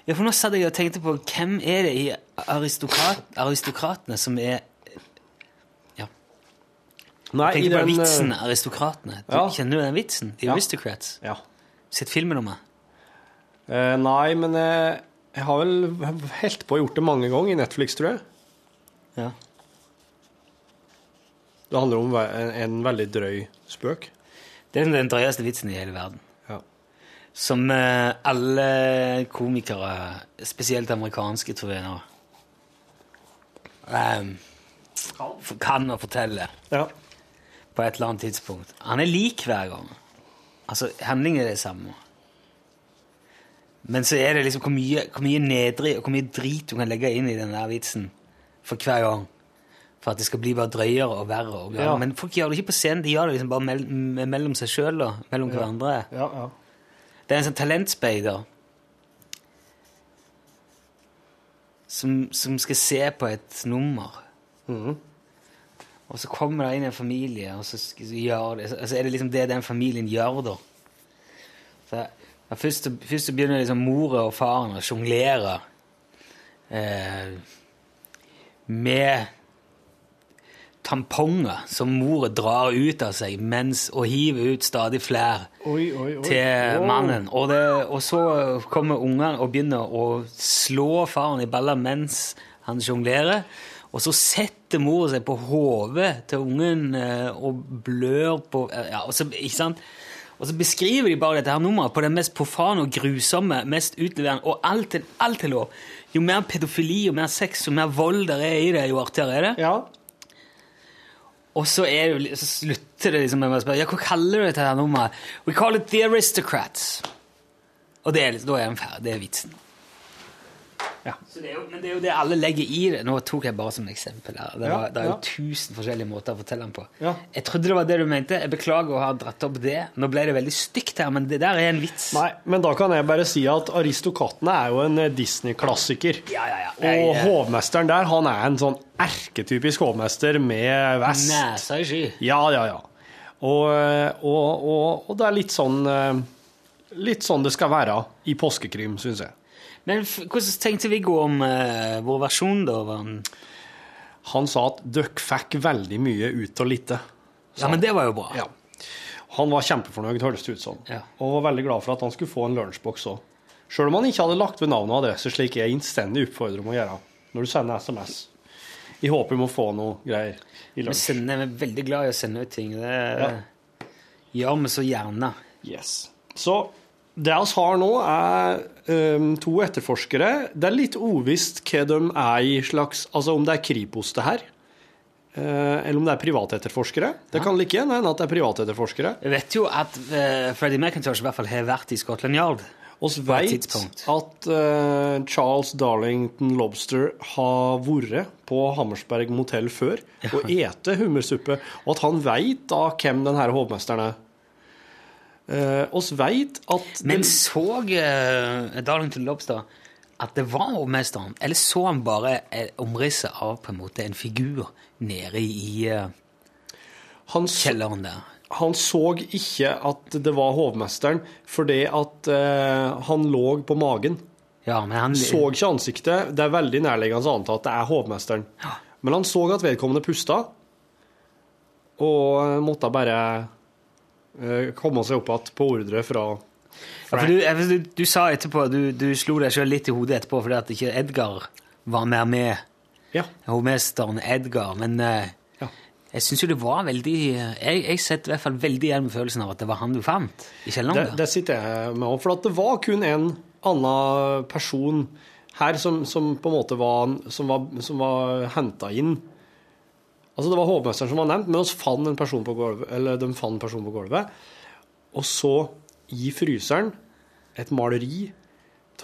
Ja, for nå satt jeg og tenkte på hvem er det i aristokrat, aristokratene som er Nei, Jeg tenkte på den, eh, vitsen aristokratene. Du, Ja. Kjenner du den vitsen? The Ja. Aristocrats. Ja. Om meg Eh, nei, men jeg, jeg har vel helt på å gjort det mange ganger i Netflix, tror jeg. Ja. Det handler om en, en veldig drøy spøk. Det er den drøyeste vitsen i hele verden. Ja. Som eh, alle komikere, spesielt amerikanske, tror jeg nå, um, kan å fortelle Ja. på et eller annet tidspunkt. Han er lik hver gang. Altså, handlingen er det samme. Men så er det liksom hvor mye, hvor mye nedrig og hvor mye drit du kan legge inn i den der vitsen for hver gang. For at det skal bli bare drøyere og verre. Og. Ja. Men folk gjør det ikke på scenen, de gjør det liksom bare mell mellom seg sjøl og mellom hverandre. Ja, ja. Det er en sånn talentspeider som, som skal se på et nummer. Mm. Og så kommer det inn en familie, og så, gjør det, altså er det liksom det den familien gjør, da. Så, ja, først, først begynner liksom mora og faren å sjonglere eh, med tamponger som mora drar ut av seg mens, og hiver ut stadig flere Oi, oi, oi. til Wow. mannen. Og, det, og så kommer ungene og begynner å slå faren i baller mens han sjonglerer. Og så setter mora seg på hodet til ungen eh, og blør på ja, og, så, ikke sant? og så beskriver de bare dette her nummeret på den mest profane og grusomme, mest utleverende, og alt alt er lov. Jo mer pedofili, jo mer sex, jo mer vold der er i det, jo artigere er det. Ja. Og så, det, så slutter det liksom med å spørre ja, hva kaller du dette her nummeret? We call it The Aristocrats. Og det da er den ferdig. Det er vitsen. Ja. Så det jo, men det er jo det alle legger i det. Nå tok jeg bare som eksempel her. Det, Ja, det er jo tusen forskjellige måter å fortelle den på. Jeg trodde det var det du mente. Jeg beklager å ha dratt opp det. Nå ble det veldig stygt her, men det der er en vits. Nei, men da kan jeg bare si at Aristokattene er jo en eh, Disney-klassiker. Ja, ja, ja. Og eh, hovmesteren der, han er en sånn erketypisk hovmester med vest. Nesa i sky. Ja, ja, ja. Og, eh, og, og, og det er litt sånn Litt sånn det skal være i påskekrim, syns jeg. Men hvordan tenkte Viggo om uh, vår versjon, da? Han... Han sa at dere fikk veldig mye ut av lite. Ja, men det var jo bra. Ja. Han var kjempefornøyd, høres det ut som. Ja. Og var veldig glad for at han skulle få en lunsjboks òg. Sjøl om han ikke hadde lagt ved navn og adresse, slik jeg innstendig oppfordrer om å gjøre når du sender SMS. I håp om å få noe greier i Vi, lunsj. sender, er veldig glad i å sende ut ting. Det Ja. gjør vi så gjerne. Yes. Så det vi har nå, er um, to etterforskere. Det er litt uvisst hva de er i slags Altså om det er Kripos, det her. Uh, eller om det er privatetterforskere. Det kan like gjerne hende at det er privatetterforskere. Jeg vet jo at uh, Freddie McIntosh i hvert fall har vært i Scotland Yard Vi vet at uh, Charles Darlington Lobster har vært på Hammersberg motell før og ete hummersuppe, og at han vet da hvem denne hovmesteren er. Uh, oss vet at Men det- så uh, Darlington Lobster at det var hovmesteren, eller så han bare eh, omrisset av på en måte en figur nede i uh, han, så, kjelleren der? han så ikke at det var hovmesteren fordi at eh, han lå på magen. Ja, men han Så ikke ansiktet. Det er veldig nærliggende å anta at det er hovmesteren. Men han så at vedkommende pusta, og måtte bare eh, komme seg opp igjen på ordre fra Ja, for du, du, du sa etterpå, du, du slo deg sjøl litt i hodet etterpå fordi at ikke Edgar var mer med. Ja. Hovmesteren Edgar. Men eh, Ja. jeg syns jo det var veldig eh, Jeg, jeg setter i hvert fall veldig igjen med følelsen av at det var han du fant i kjelleren. Det, det sitter jeg med òg, for at det var kun en annen person her som, som på en måte var, som var, som var henta inn. Altså Det var hovmesteren som var nevnt, men fant en person på gulvet, eller de fant en person på gulvet. Og så, i fryseren, et maleri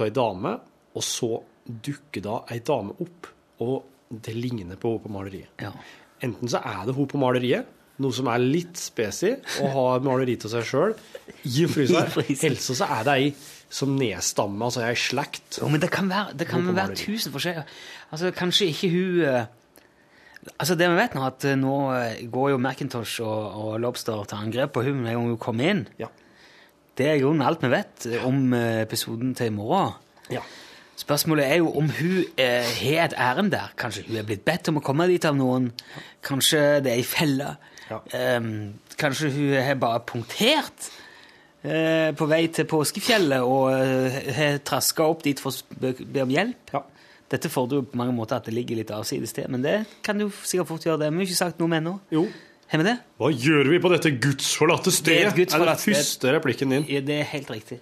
av ei dame, og så dukker da ei dame opp, og det ligner på henne på maleriet. Ja. Enten så er det hun på maleriet, noe som er litt spesi, å ha et maleri til seg sjøl i fryseren. *laughs* Ellers så er det ei som nedstammer, altså ei slekt. Jo, men det kan være, det kan være tusen forskjellige Altså, kanskje ikke hun eh, Altså, det vi vet nå, at eh, nå eh, går jo Macintosh og, og Lobster til angrep på hun med en hun kommer inn. Ja. Det er i grunnen alt vi vet eh, om episoden til i morgen. Ja. Spørsmålet er jo om hun eh, har et ærend der. Kanskje hun er blitt bedt om å komme dit av noen. Kanskje det er ei felle. Ja. Um, kanskje hun har bare punktert uh, på vei til påskefjellet og har traska opp dit for å be om hjelp. Ja. Dette fordrer jo på mange måter at det ligger litt avsides til, men det kan du sikkert fort gjøre. Det har vi jo ikke sagt noe med ennå. Jo. Har vi det? Hva gjør vi på dette gudsforlatte Det er stedet? et gudsforlatt er det første replikken din. Ja, det er helt riktig.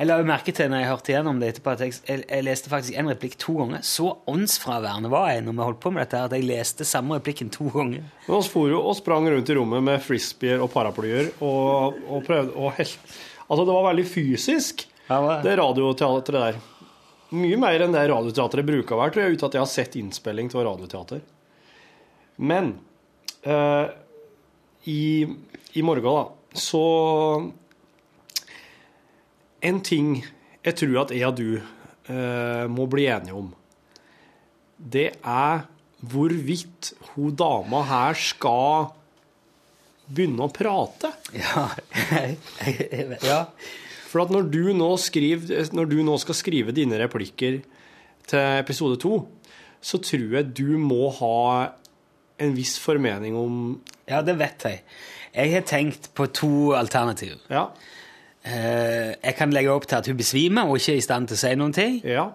Jeg la merke til når jeg hørte gjennom det etterpå, at jeg, jeg, leste faktisk en replikk to ganger. Så åndsfraværende var jeg når vi holdt på med dette, at jeg leste samme replikken to ganger. Men oss for jo og sprang rundt i rommet med frisbeer og paraplyer og, og prøvde å helte Altså, det var veldig fysisk, Ja, det, det radioteatret der. Mye mer enn det radioteatret bruker å være, tror jeg, uten at jeg har sett innspilling av radioteater. Men eh, i, i morgen, da, så En ting jeg tror at jeg og du eh, må bli enige om, det er hvorvidt hun dama her skal begynne å prate. Ja. *laughs* ja. For at når du skriver, når du nå skal skrive dine replikker til episode to, så tror jeg du må ha en viss formening om ja, det vet jeg. Jeg har tenkt på to alternativ. Ja. Eh, jeg kan legge opp til at hun besvimer og ikke er i stand til å si noen ting. Ja.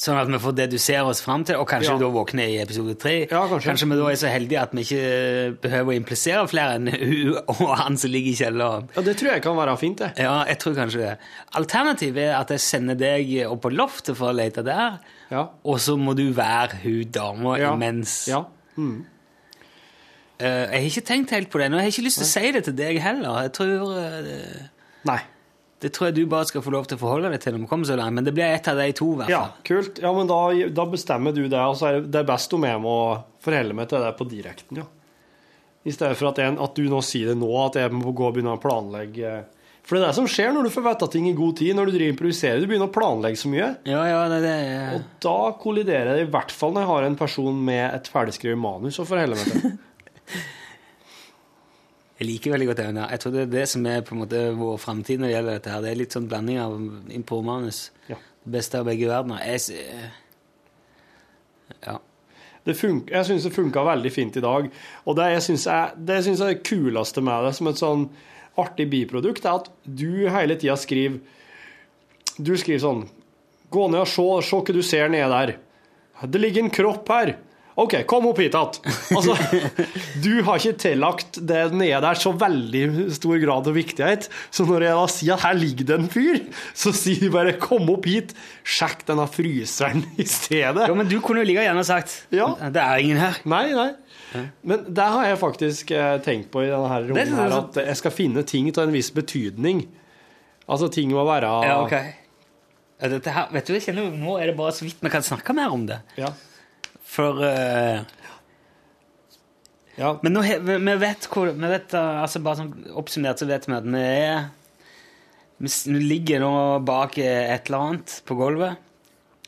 Sånn at vi får dedusere oss fram til, og kanskje Ja. da våkner i episode tre. Ja, kanskje. kanskje. vi da er så heldige at vi ikke behøver å implisere flere enn *laughs* hun og han som ligger i kjelleren. ja, det tror jeg kan være fint, det. Ja, jeg tror kanskje det. Alternativet er at jeg sender deg opp på loftet for å lete der, Ja. og så må du være hun dama Ja. imens. Ja. Mm. jeg har ikke tenkt helt på det, og jeg har ikke lyst til å si det til deg heller. Jeg tror... eh, Nei. Det tror jeg du bare skal få lov til å forholde deg til når vi kommer så langt, men det blir et av de to, i hvert Ja, kult. Ja, men da, da bestemmer du det, og så er det- best om jeg må forholde meg til det på direkten, ja. I stedet for at, jeg, at du nå sier det nå, at jeg må gå og begynne å planlegge. For det er det som skjer når du får vite ting i god tid, når du driver improviserer. Du begynner å planlegge så mye. Ja, ja, det, det Og da kolliderer det i hvert fall når jeg har en person med et ferdigskrevet manus å forholde meg til. *laughs* Jeg liker veldig godt det. Jeg tror det er det som er på en måte vår framtid når det gjelder dette. her. Det er litt sånn blanding av impro-manus. Ja. Det beste av begge verdener. Jeg, ja. Det fun- jeg syns det funka veldig fint i dag. Og det jeg syns er det jeg synes er det kuleste med det, som et sånn artig biprodukt, er at du hele tida skriver Du skriver sånn Gå ned og se, se hva du ser nede der. Det ligger en kropp her. OK, kom opp hit igjen. Altså, *laughs* du har ikke tillagt det nede der så veldig stor grad av viktighet. Så når jeg da sier at her ligger det en fyr, så sier du bare 'kom opp hit', sjekk denne fryseren i stedet. Jo, men du kunne jo like gjerne sagt Ja. Det er ingen her. Nei, nei. Men det har jeg faktisk eh, tenkt på i denne her rommet her, at jeg skal finne ting av en viss betydning. Altså, ting må være Ja, ok. Dette her, vet du, jeg kjenner Nå er det bare så vidt vi kan snakke mer om det. Ja. For uh, ja. Men nå, vi vet hvor vi vet, eh, altså Bare sånn oppsummert så vet vi at vi er Vi ligger nå bak eh, et eller annet på gulvet.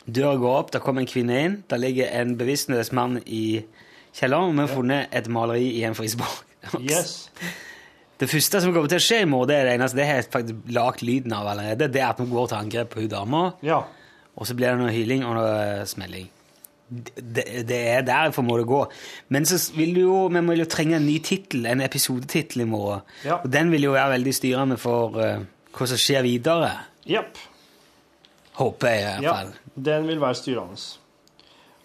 Døra går opp, der kommer en kvinne inn. Der ligger en bevisstløs mann i kjelleren. Og vi har funnet et maleri i en frisbok. *laughs* Yes. Det første som kommer til å skje i morgen, det er det eneste det har jeg faktisk lagt lyden av allerede. Det er at vi går til angrep på hun dama, Ja. og så blir det noe hyling og noe smelling. Det, det er derfor må det gå. Men så vil du jo, vi må jo trenge en ny tittel, en episodetittel i morgen. Ja. Og den vil jo være veldig styrende for uh, hva som skjer videre. Yep. Håper jeg i hvert Ja, fall. den vil være styrende.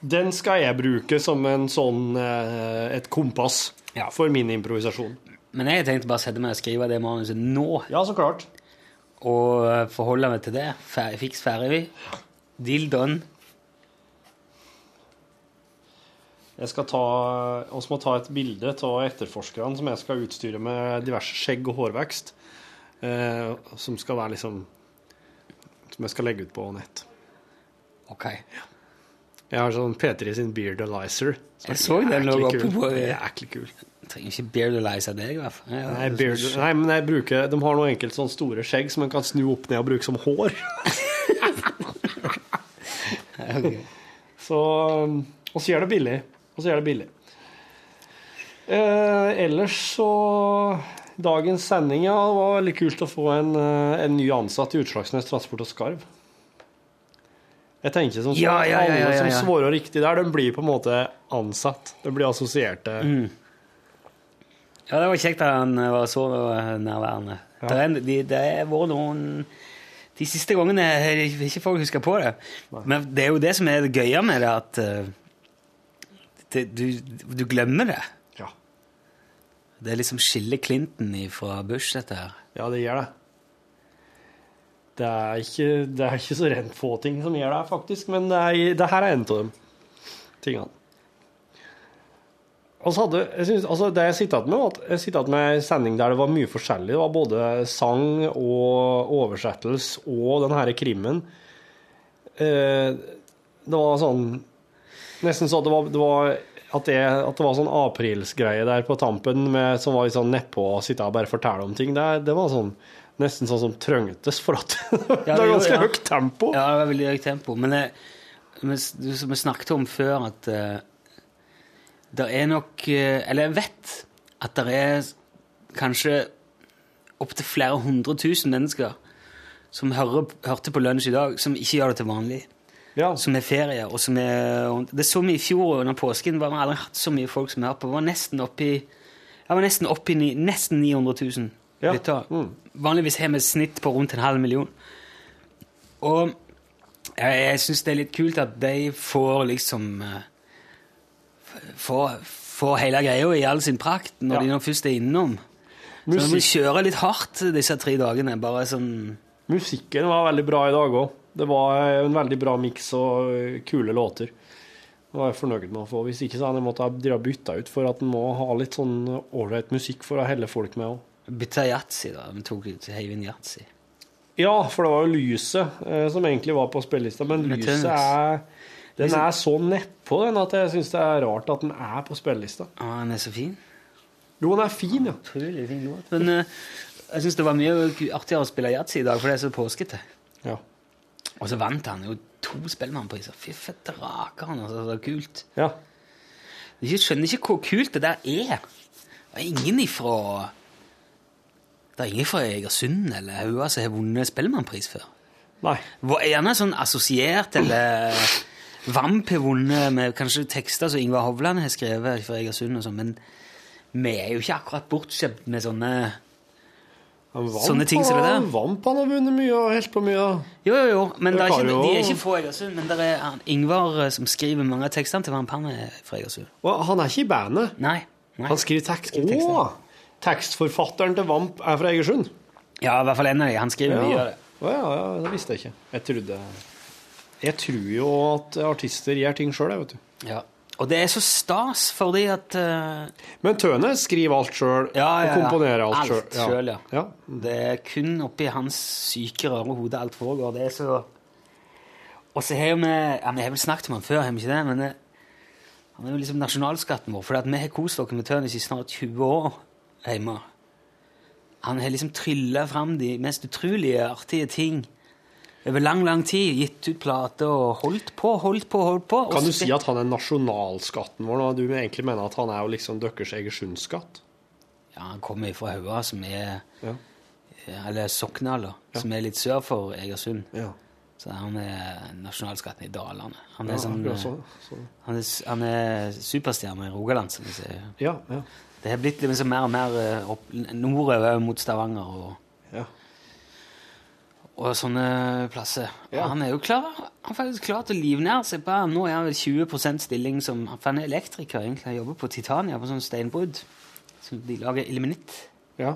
Den skal jeg bruke som en sånn uh, et kompass Ja. for min improvisasjon. Men jeg tenkte bare å sette meg og skrive det manuset nå, Ja, så klart. og eh, forholde meg til det. Fer- Fiks ferdig. Deal done. Jeg skal ta, også må ta et bilde av etterforskerne som jeg skal utstyre med diverse skjegg og hårvekst. Eh, som skal være liksom Som jeg skal legge ut på nett. Ok. Jeg har sånn P3 sin Beardalizer. Er Jeg så den lå oppe på- Jæklig kul. Jeg trenger ikke beardalize deg, i hvert fall. Nei, beard, nei, men jeg bruker, de har noen enkelt sånne store skjegg som en kan snu opp ned og bruke som hår. *laughs* okay. Så um, Og så gjør det billig. Og så er det billig. Eh, ellers så Dagens sending ja, det var veldig kult å få en, eh, en ny ansatt i Utslagsnes Transport og Skarv. Jeg tenker som så, Ja, ja, ja, ja, alle ja, som svarer riktig der, de blir på en måte ansatt. De blir assosierte. Mm. Ja, det var kjekt at han var så nærværende. Det, er, de, det vært noen De siste gangene har ikke folk huska på det. Men det er jo det som er det gøye med det, at eh, det, du, du glemmer det. Ja. Det er liksom skiller Clinton fra Bush, dette her. Ja, det gjør det. Det er ikke, det er ikke så rent få ting som gjør det, faktisk, men det, er, det her er en av de tingene. Hadde, jeg synes, altså Det jeg sitter igjen med, var jeg igjen med en sending der det var mye forskjellig. Det var både sang og oversettelse og den her krimmen. Eh, det var sånn Nesten så det var, det var at, det, at det var sånn aprilsgreie der på tampen med, som var litt sånn nedpå og sitte og bare fortelle om ting. Det, det var sånn nesten sånn som trengtes for at *laughs* det er jo, ganske ja. høyt tempo. Ja, det var veldig høyt tempo. Men det, som vi snakket om før, at uh, det er nok eh, Eller jeg vet at det er kanskje opptil flere hundre tusen mennesker som hører, hørte på lunsj i dag, som ikke gjør det til vanlig. Ja. Som er ferie. og som er... Det er så mye i fjor under påsken. var Vi aldri hatt så mye folk som er oppe. Vi var nesten oppi jeg var nesten oppi ni, nesten 900 000 Ja. Mm. Vanligvis har vi snitt på rundt en halv million. Og jeg, jeg syns det er litt kult at de får liksom eh, Får, får hele greia i all sin prakt når Ja. de nå først er innom. Så vi kjører litt hardt disse tre dagene. Bare sånn musikken var veldig bra i dag òg. Det var en veldig bra miks og kule låter. Det var jeg fornøyd med å få. Hvis ikke så hadde jeg måttet dra bytta ut for at en må ha litt sånn ålreit musikk for å helle folk med òg. Bytta yatzy, da. Vi tok ut Heivind yatzy. Ja, for det var jo lyset eh, som egentlig var på spillelista, men lyset er Den er så nedpå den at jeg syns det er rart at den er på spillelista. Å, den er så fin. Jo, den er fin, ja. Utrolig fin låt. Men eh, jeg syns det var mye artigere å spille yatzy i dag, for det er så påskete. Ja. Og så vant han jo to Spellemannpriser. Fy fette raker, altså. Så kult. ja. Jeg skjønner ikke hvor kult det der er. Det er ingen ifra Det er ingen fra Egersund eller Haua som har vunnet Spellemannpris før. Nei. Gjerne sånn assosiert, eller Vamp har vunnet med kanskje tekster som Ingvar Hovland har skrevet fra Egersund og sånn, men vi er jo ikke akkurat bortskjemt med sånne Han Vamp, Sånne ting som det der. Vamp han har vunnet mye og helt på mye. Jo, jo, jo, men det er ikke, de er ikke fra Egersund. Men det er han, Ingvar eh, som skriver mange av tekstene til Vamp, han er fra Egersund. Og han er ikke i bandet. Nei. nei. Han skriver tekst. Å! Tekstforfatteren til Vamp er fra Egersund? Ja, i hvert fall en av dem. Han skriver mye av det. Å ja, ja, det visste jeg ikke. Jeg trodde Jeg tror jo at artister gjør ting sjøl, jeg, vet du. Ja. Og det er så stas, fordi at uh, Men Tønes skriver alt sjøl Ja, ja, ja. og komponerer alt Alt sjøl. selv, ja. ja. Det er kun oppi hans syke, røre hode alt foregår. Det er så Og så har vi ja, Vi har vel snakket om han før, har vi ikke det? Men det, han er jo liksom nasjonalskatten vår. For vi har kost oss med Tønes i snart 20 år hjemme. Han har liksom trylla fram de mest utrolige, artige ting over lang, lang tid. Gitt ut plater og holdt på, holdt på, holdt på. Kan du si at han er nasjonalskatten vår, når du egentlig mener at han er jo liksom deres Egersundsskatt? Ja, han kommer fra Haua, som er Ja. Eller Soknala, ja. som er litt sør for Egersund. Ja. Så han er nasjonalskatten i Dalane. Han er, sånn, han er, han er superstjerne i Rogaland, som vi sier. Ja, ja. Det har blitt liksom mer og mer eh, opp, nordover mot Stavanger og, ja. Og sånne plasser. Ja. Og Han er jo klar, han er faktisk til å livnære seg på Nå er han vel 20% stilling som han er elektriker, egentlig. Han jobber på Titania, på sånn steinbrudd. Så de lager ilmenitt. ja.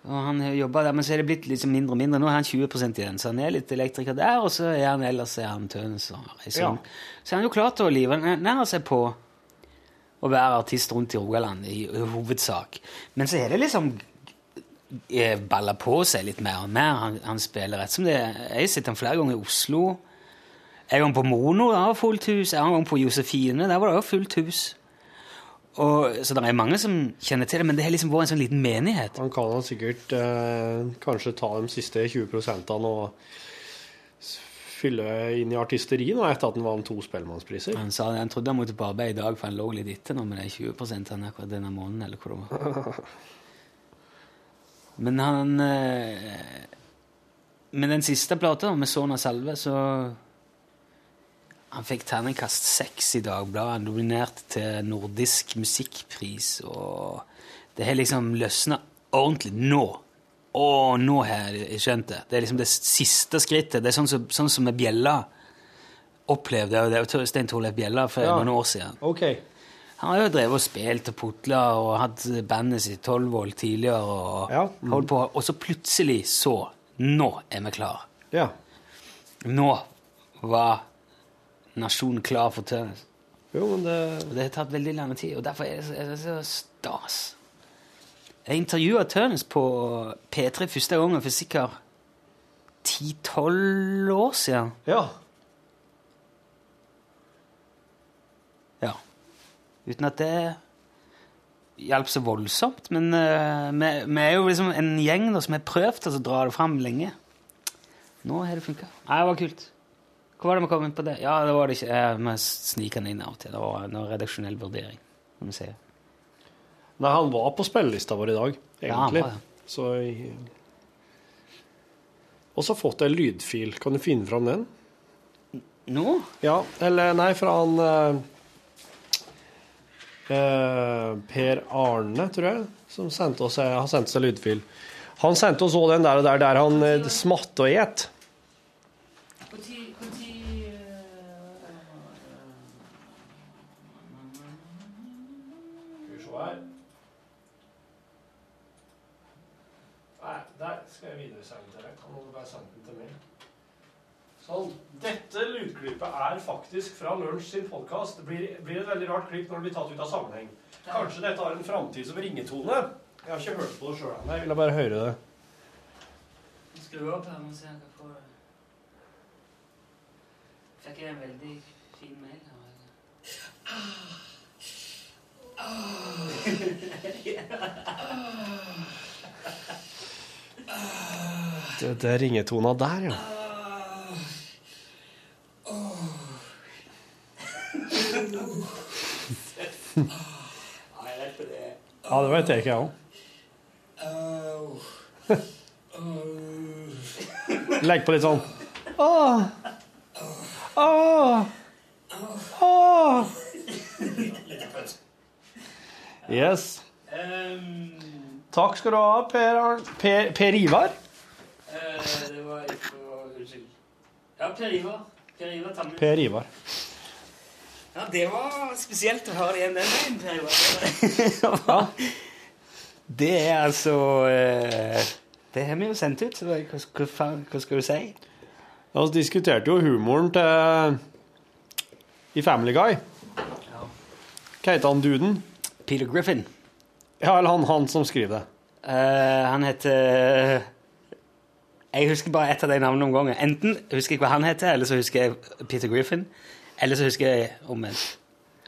Og han har jobbet der, men så er det blitt liksom mindre og mindre. Nå er han 20% igjen, så han er litt elektriker der, og så er han ellers er han Tønes og reiser Ja. Så er han jo klar til å livnære seg på å være artist rundt i Rogaland, i, i hovedsak. Men så er det liksom eh, balla på seg litt mer og mer. Han, han spiller rett som det er. Jeg har sett ham flere ganger i Oslo. En gang på Mono, der var fullt hus. En gang på Josefine, der var det også fullt hus. Og, så det er mange som kjenner til det, men det har liksom vært en sånn liten menighet. Han kan sikkert eh, kanskje ta de siste 20 og fylle inn i artisteri nå, etter at han vant to Spellemannspriser. Han sa han trodde han måtte på arbeid i dag, for han lå litt etter nå med de 20 han akkurat denne måneden, eller hvor det var. *laughs* Men han eh, Med den siste plata, med Sona Salve, så Han fikk terningkast seks i Dagbladet. Han dominerte til Nordisk musikkpris, og det har liksom løsna ordentlig nå. Å, nå har jeg skjønt det. Det er liksom det siste skrittet. Det er sånn som, sånn som med bjella opplevde jeg, det Stein Torleif Bjella for Ja. noen år siden. OK. Han har jo drevet og spilt og putla og hatt bandet sitt Tolvvoll tidligere. Og, Ja. Mm. holdt på, og så plutselig så Nå er vi klar. Ja. Nå var nasjonen klar for Tønnes. Jo, men det Og det har tatt veldig lang tid, og derfor er det så, er det så stas. Jeg intervjua Tønes på P3 første gangen for sikkert 10-12 år siden. Ja. Uten at det hjalp så voldsomt. Men uh, vi, vi er jo liksom en gjeng da, som har prøvd å dra det fram lenge. Nå har det funka. Nei, det var kult. Hva var det vi kom inn på det? Ja, det var det ikke. Eh, Vi sniker den inn av og til. Det var en redaksjonell vurdering. Kan vi si. Nei, han var på spillelista vår i dag, Ja, han egentlig. var ja. Så Og så har fått en lydfil. Kan du finne fram den? Nå? Ja, eller nei, fra han eh, eh, Per Arne, tror jeg, som sendte oss, har sendt en lydfil. Han sendte oss òg den der, og der, der han eh, smatter og et. Nei, der skal jeg videresende til deg. Kan du bare sende den til meg? Sånn. Dette lydklippet er faktisk fra Lunsj sin podkast. Det blir, blir et veldig rart klipp når det blir tatt ut av sammenheng. Kanskje dette har en framtid som ringetone? Jeg har ikke hørt på det sjøl ennå. Jeg ville bare høre det. Skru opp her og se om jeg får Fikk jeg en veldig fin mail her. Det, det er ringetona der, ja. Ja, det vet jeg ikke, jeg òg. Legg på litt sånn Åh! Åh! Åh! Yes. Takk skal du ha, Per, per, per Ivar. det var ikke Unnskyld. Ja, Per Ivar. Per Ivar Tamme. Per Ivar. Ja, det var spesielt å høre igjen den veien, Per *laughs* Ja. Det er altså eh, Det har vi jo sendt ut, så hva, hva, hva skal du si? Vi Vi diskuterte jo humoren til i Family Guy. Hva heter han duden? Peter Griffin. Ja, eller han, han som skriver det. Uh, han heter Jeg husker bare ett av de navnene om gangen. Enten husker jeg hva han heter, eller så husker jeg Peter Griffin. Eller så husker jeg omvendt.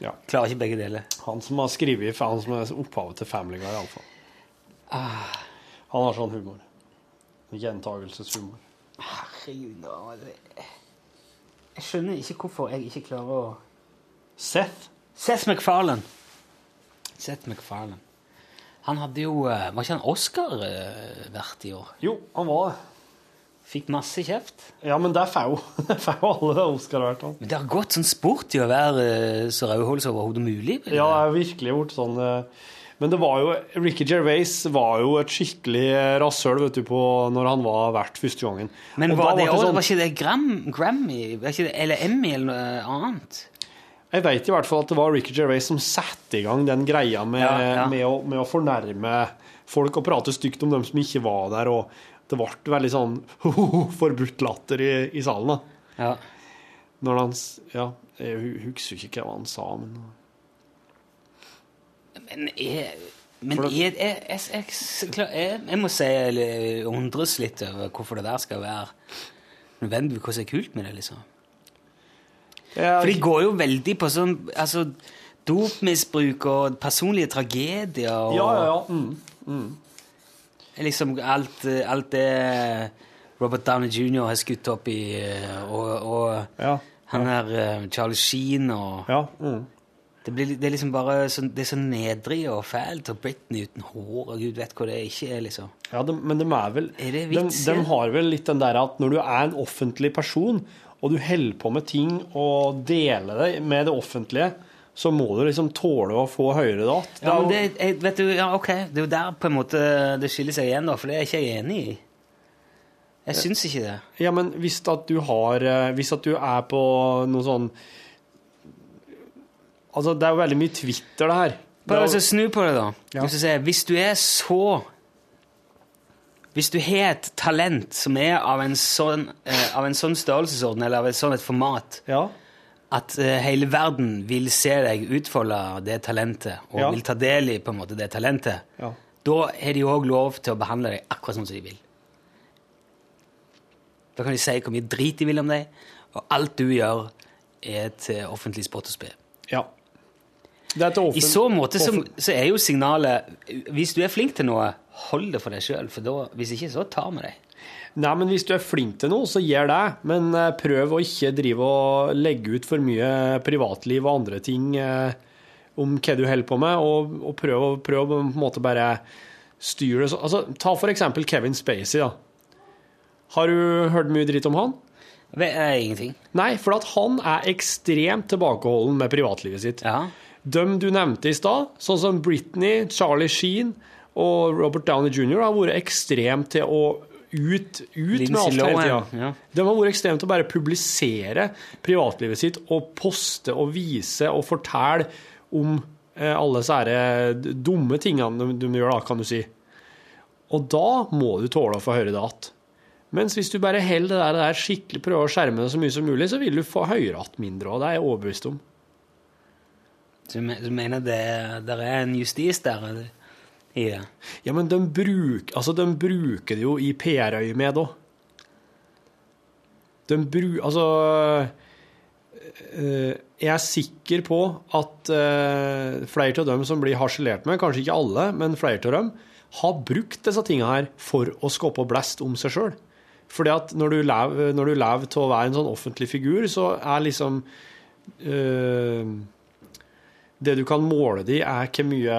Ja. Klarer ikke begge deler. Han som har skrevet Han som er opphavet til Family Guy, iallfall. Ah. Han har sånn humor. Gjentagelseshumor. Herregud, da. Jeg skjønner ikke hvorfor jeg ikke klarer å Seth? Seth MacFarlane. Seth MacFarlane. Han hadde jo eh, Var ikke han Oscar-vert i år? Jo, han var det. Fikk masse kjeft. Ja, men det får jo *laughs* alle Oscar hvert fall. Men det har gått sånn sport i å være eh, så rødhålet som overhodet mulig. Eller? Ja, det har er virkelig gjort sånn eh, Men det var jo Ricky Gervais var jo et skikkelig eh, rasshøl vet du, på når han var vert første gangen. Men Og var da det, var, det sånn- var ikke det Gram, Grammy var ikke det, eller Emmy eller noe annet? Jeg vet i hvert fall at det var Ricky Gervais som satte i gang den greia med, Ja, ja. med, å, med å fornærme folk og prate stygt om dem som ikke var der. og Det ble veldig sånn *laughs* forbudt latter i, i salen. da. Ja. Når han Ja, jeg husker ikke hva han sa, men Men jeg, men jeg, jeg, jeg, jeg, må si jeg undres litt over hvorfor det der skal være nødvendig, hva som er kult med det, liksom. For de går jo veldig på sånn altså, dopmisbruk og personlige tragedier og Ja, ja, ja. Mm. Liksom alt, eh, alt det Robert Downey jr. har skutt opp i, eh, og, og Ja. han her eh, Charlie Sheen og ja mm. det, blir, det er liksom bare så, det er så nedrig og fælt, og Britney uten hår, og gud vet hva det ikke er, liksom. Ja, de, men de er vel Er de, de ja? har vel litt den der at når du er en offentlig person, og du holder på med ting og deler det med det offentlige, så må du liksom tåle å få høyere det. Ja, men Det jeg, vet du, ja, ok, det er jo der på en måte det skiller seg igjen, da, for det er jeg ikke enig i. Jeg syns ikke det. ja, men hvis at du har eh, Hvis at du er på noe sånn Altså, det er jo veldig mye Twitter, det her. Bare altså, snu på det, da. Ja. Sier, hvis du er så Hvis du har et talent som er av en sånn, eh, av en sånn størrelsesorden, eller av et sånt et format, ja, at eh, hele verden vil se deg utfolde det talentet, og Ja. vil ta del i på en måte det talentet, ja. da har de òg lov til å behandle deg akkurat sånn som de vil. Da kan de si hvor mye drit de vil om deg, og alt du gjør, er et eh, offentlig spott og spe. ja. I så måte så, så er jo signalet Hvis du er flink til noe, hold det for deg sjøl, for da, hvis ikke, så tar vi deg. Nei, men hvis du er flink til noe, så gjør det. Men eh, prøv å ikke drive og legge ut for mye privatliv og andre ting eh, om hva du holder på med, og, og prøv, prøv å på en måte bare styre det så Altså, ta for eksempel Kevin Spacey, da. Har du hørt mye dritt om han? Er ingenting. Nei, for at han er ekstremt tilbakeholden med privatlivet sitt. Ja. Dem du nevnte i stad, sånn som Britney, Charlie Sheen og Robert Downey jr., har vært ekstremt til å ut, ut med alt hele tida. Ja. De har vært ekstremt til å bare publisere privatlivet sitt og poste og vise og fortelle om eh, alle disse dumme tingene de, de gjør, da, kan du si. Og da må du tåle å få høre det igjen. Mens hvis du bare holder det der, det der skikkelig prøver å skjerme det så mye som mulig, så vil du få høre igjen mindre, og det er jeg overbevist om. Så du, mener det, det er en justis der eller, i det? Ja, men de, bruk, altså, de bruker det jo i PR-øyemed òg. De bruk... Altså eh, Jeg er sikker på at eh, flere av dem som blir harselert med, kanskje ikke alle, men flere av dem, har brukt disse tingene her for å skape blest om seg sjøl. Fordi at når du lever, når til å være en sånn offentlig figur, så er liksom øh, Det du kan måle det i, er hvor mye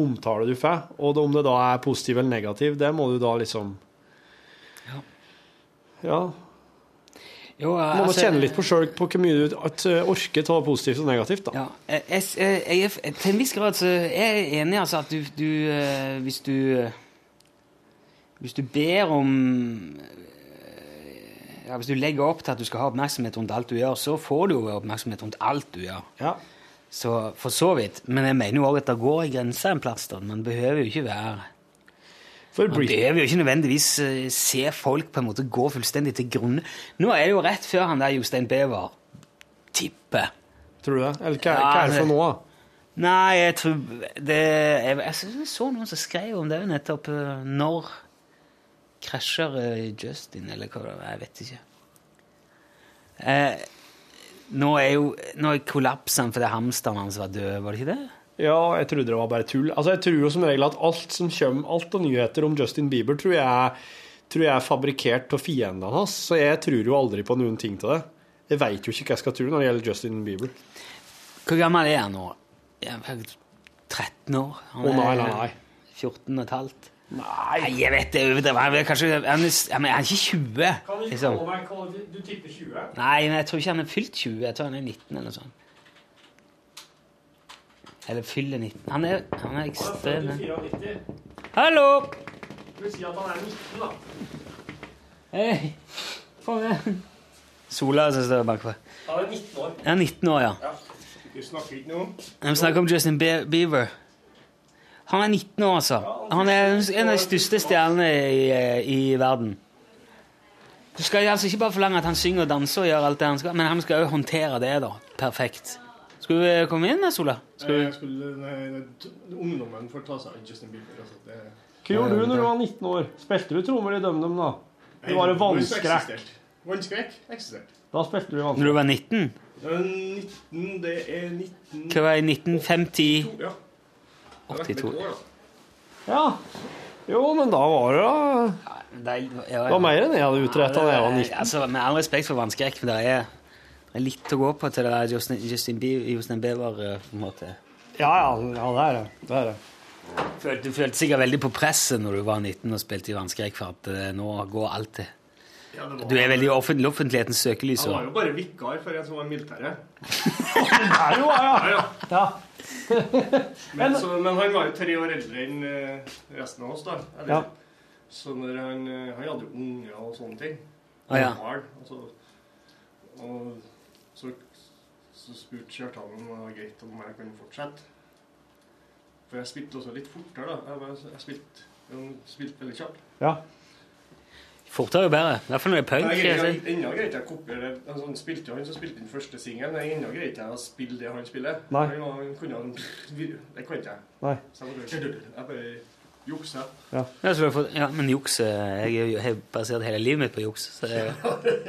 omtale du får. Og om det da er positiv eller negativ, det må du da liksom Ja. Jo, jeg, må kjenne litt på sjøl på hvor mye du uh, orker ta positivt og negativt. da. Ja, jeg, jeg, til en viss grad så er jeg enig altså at du, du eh, Hvis du eh, Hvis du ber om eh, ja, Hvis du legger opp til at du skal ha oppmerksomhet rundt alt du gjør, så får du jo oppmerksomhet rundt alt du gjør. Ja. Så for så vidt. Men jeg mener jo òg at det går en grense en plass. da. Man behøver jo ikke være Man behøver jo ikke nødvendigvis eh, se folk på en måte gå fullstendig til grunne. Nå er det jo rett før han der Jostein Bever tipper. Tror du det? Eller hva, hva er det det- for noe? Nei, jeg tror det Jeg, jeg, synes jeg så noen som skrev om det nettopp. eh, Når krasjer eh, Justin, eller hva det var? Jeg vet ikke. Eh, nå er jo Nå er kollapsen fordi hamsteren hans var død, var det ikke det? Ja, jeg trodde det var bare tull. Altså, Jeg tror jo som regel at alt som kommer, alt av nyheter om Justin Bieber, tror jeg, tror jeg er fabrikkert av fiendene hans. Så jeg tror jo aldri på noen ting til det. Jeg veit jo ikke hva jeg skal tro når det gjelder Justin Bieber. Hvor gammel er han nå? Ja, 13 år? Han Å nei, er nei, nei. 14 og et halvt? Nei. Jeg vet det. Jeg er kanskje ja, men jeg er ikke 20. Liksom. meg Du tipper 20? Nei, men jeg tror ikke han er fylt 20. Jeg tror han er 19 eller noe sånt. Eller fyller 19. Han er, han er ekstrem. 94. Hallo! Du vil si at han er 19, da. Hei. Med. Sola som står bakpå. Han er 19 år. Jeg er 19 år, ja. Du snakker ikke noe om Jeg snakker om Justin Be- Bieber. Han er 19 år, altså. Han er en av de største stjernene i, i verden. Du skal altså ikke bare forlange at han synger og danser og gjør alt det han skal, men han skal jo håndtere det, da. Perfekt. Skal vi komme inn, da, Sola? Skal vi? Jeg skulle, nei, ungdommen får ta seg av Justin Bieber. Altså, det, Hva gjorde du når du var 19 år? Spilte du trommer i DumDum, da? Det var en vannskrekk. Vannskrekk eksisterte. Da spilte du vannskrekk. Når du var 19? Er 19, det er 19... Hva var det, 1950? Ja. Det har vært med 82. to år, da. Ja. Jo, men da var det da Det Det var mer enn jeg hadde utretta da jeg var 19. Altså, med all respekt for vannskrekk, men det er, det er litt å gå på til det der Justin, Justin, Bie- Justin Bieber, eh, på en måte. Ja, ja, ja, det er det. det, er det. Følte, du følte sikkert veldig på presset når du var 19 og spilte i vannskrekk, for at eh, nå går alt til. Ja, Du er veldig i offent- offentlighetens søkelys. Han var jo bare vikar for en som var i militæret. Er jo, ja, ja. ja. *laughs* Men, så, men han var jo tre år eldre enn eh, resten av oss, da. Eller, Ja. Så når han, eh, han hadde jo unger og sånne ting. Ah, ja. Barn, og så, og så, så spurte Kjartan om det var greit om jeg kunne fortsette. For jeg spilte også litt fortere, da. Jeg, jeg spilte, jeg spilte veldig kjapt. ja. Fortere jo bedre. I hvert fall når det er punk. Jeg jeg. Ennå greier jeg å kopiere det. Han spilte han som spilte den første singelen. Ennå greide jeg å spille det han spiller. Nei. Han, kunne han kunne Det kan ikke jeg. Nei. Så jeg bare, jukser. Ja, ja, men juks eh, Jeg har basert hele livet mitt på juks. Så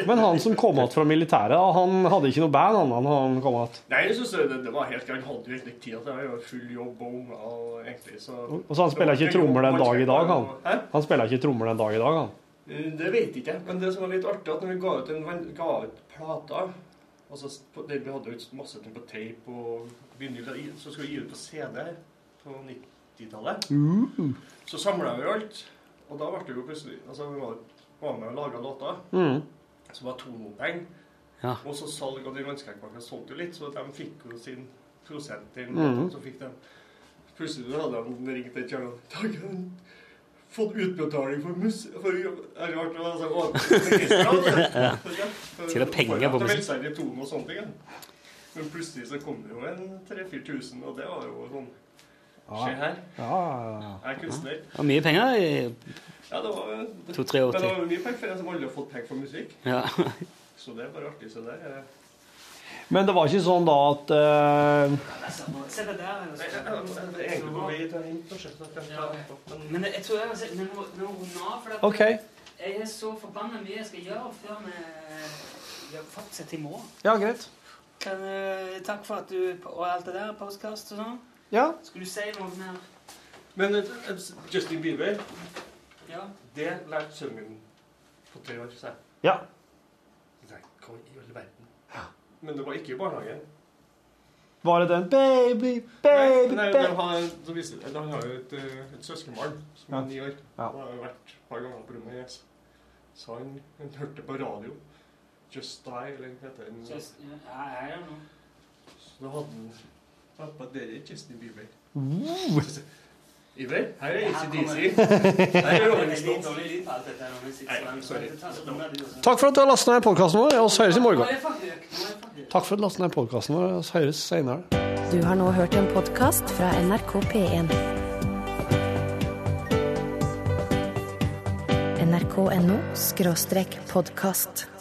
Men han som kom igjen fra militæret, han hadde ikke noe band han, han, kom at. Nei, jeg synes det, det var helt greit. Han hadde jo egentlig ikke tid til det. Han var full jobb og unger og egentlig så Og så han spiller ikke trommer den dag i dag, han. Hæ? Han spiller ikke trommer den dag i dag, han. Eh, Det vet ikke jeg. Men det som var litt artig, at når vi ga ut, en, ga ut plater altså, så det- Vi hadde jo masse ting på tape og vinyl, så skulle vi gi ut på CD på 90-tallet. Så samla vi alt. Og da ble det jo plutselig Altså, vi var, var med og laga låter. Mm. Så var tonopenger. Ja. Og så salg av de vannskrekkpakkene solgte jo litt, så de fikk jo sin prosent til Mm. Så fikk de Plutselig så hadde de ringt har han *laughs* fått utbetaling for mus... For er rart å sånn å, ja. *laughs* Penger på musikk. og sånne ting. Men plutselig så kom det jo en 3000-4000, og det var jo sånn Se her, jeg er kunstner. det var mye penger i Ja, det var To-tre år Men det var mye penger for en som aldri har fått penger for musikk. Ja. Så det er bare artig. Så der er Men det var ikke sånn da at eh, Se det der. Nei, jeg- jeg- jeg er egentlig på vei til å hente noe, så jeg kan ta det opp, men- jeg tror jeg må nå nå runde av, for jeg er så forbanna mye jeg skal gjøre før vi ja, fortsetter i morgen. Ja, greit. Kan, eh, takk for at du Og alt det der, postkast og sånn. Ja. Skulle du si noe mer? Men eh, Justin Bieber, Ja. det lærte sønnen min på tre år. Så jeg Ja. Nei, hva i all verden? Men det var ikke i barnehagen. Var det den Baby, baby, baby, nei, baby de har, så viser, det- han har jo et, eh, et søskenbarn som Ja. er ni år. Ja. Han har jo vært et par ganger på rommet hans. Så han, han hørte på radio. Just Die, eller hva heter den? Just, ja, I don't know. Så da hadde han Pappa, det er Justin Bieber. Uh. Iver, her er ACDC. Takk for at du har lastet ned podkasten vår. Vi høres i morgen. Takk for at du lastet ned podkasten vår. Vi høres senere. Du har nå hørt en podkast fra NRK P1. nrk.no podkast.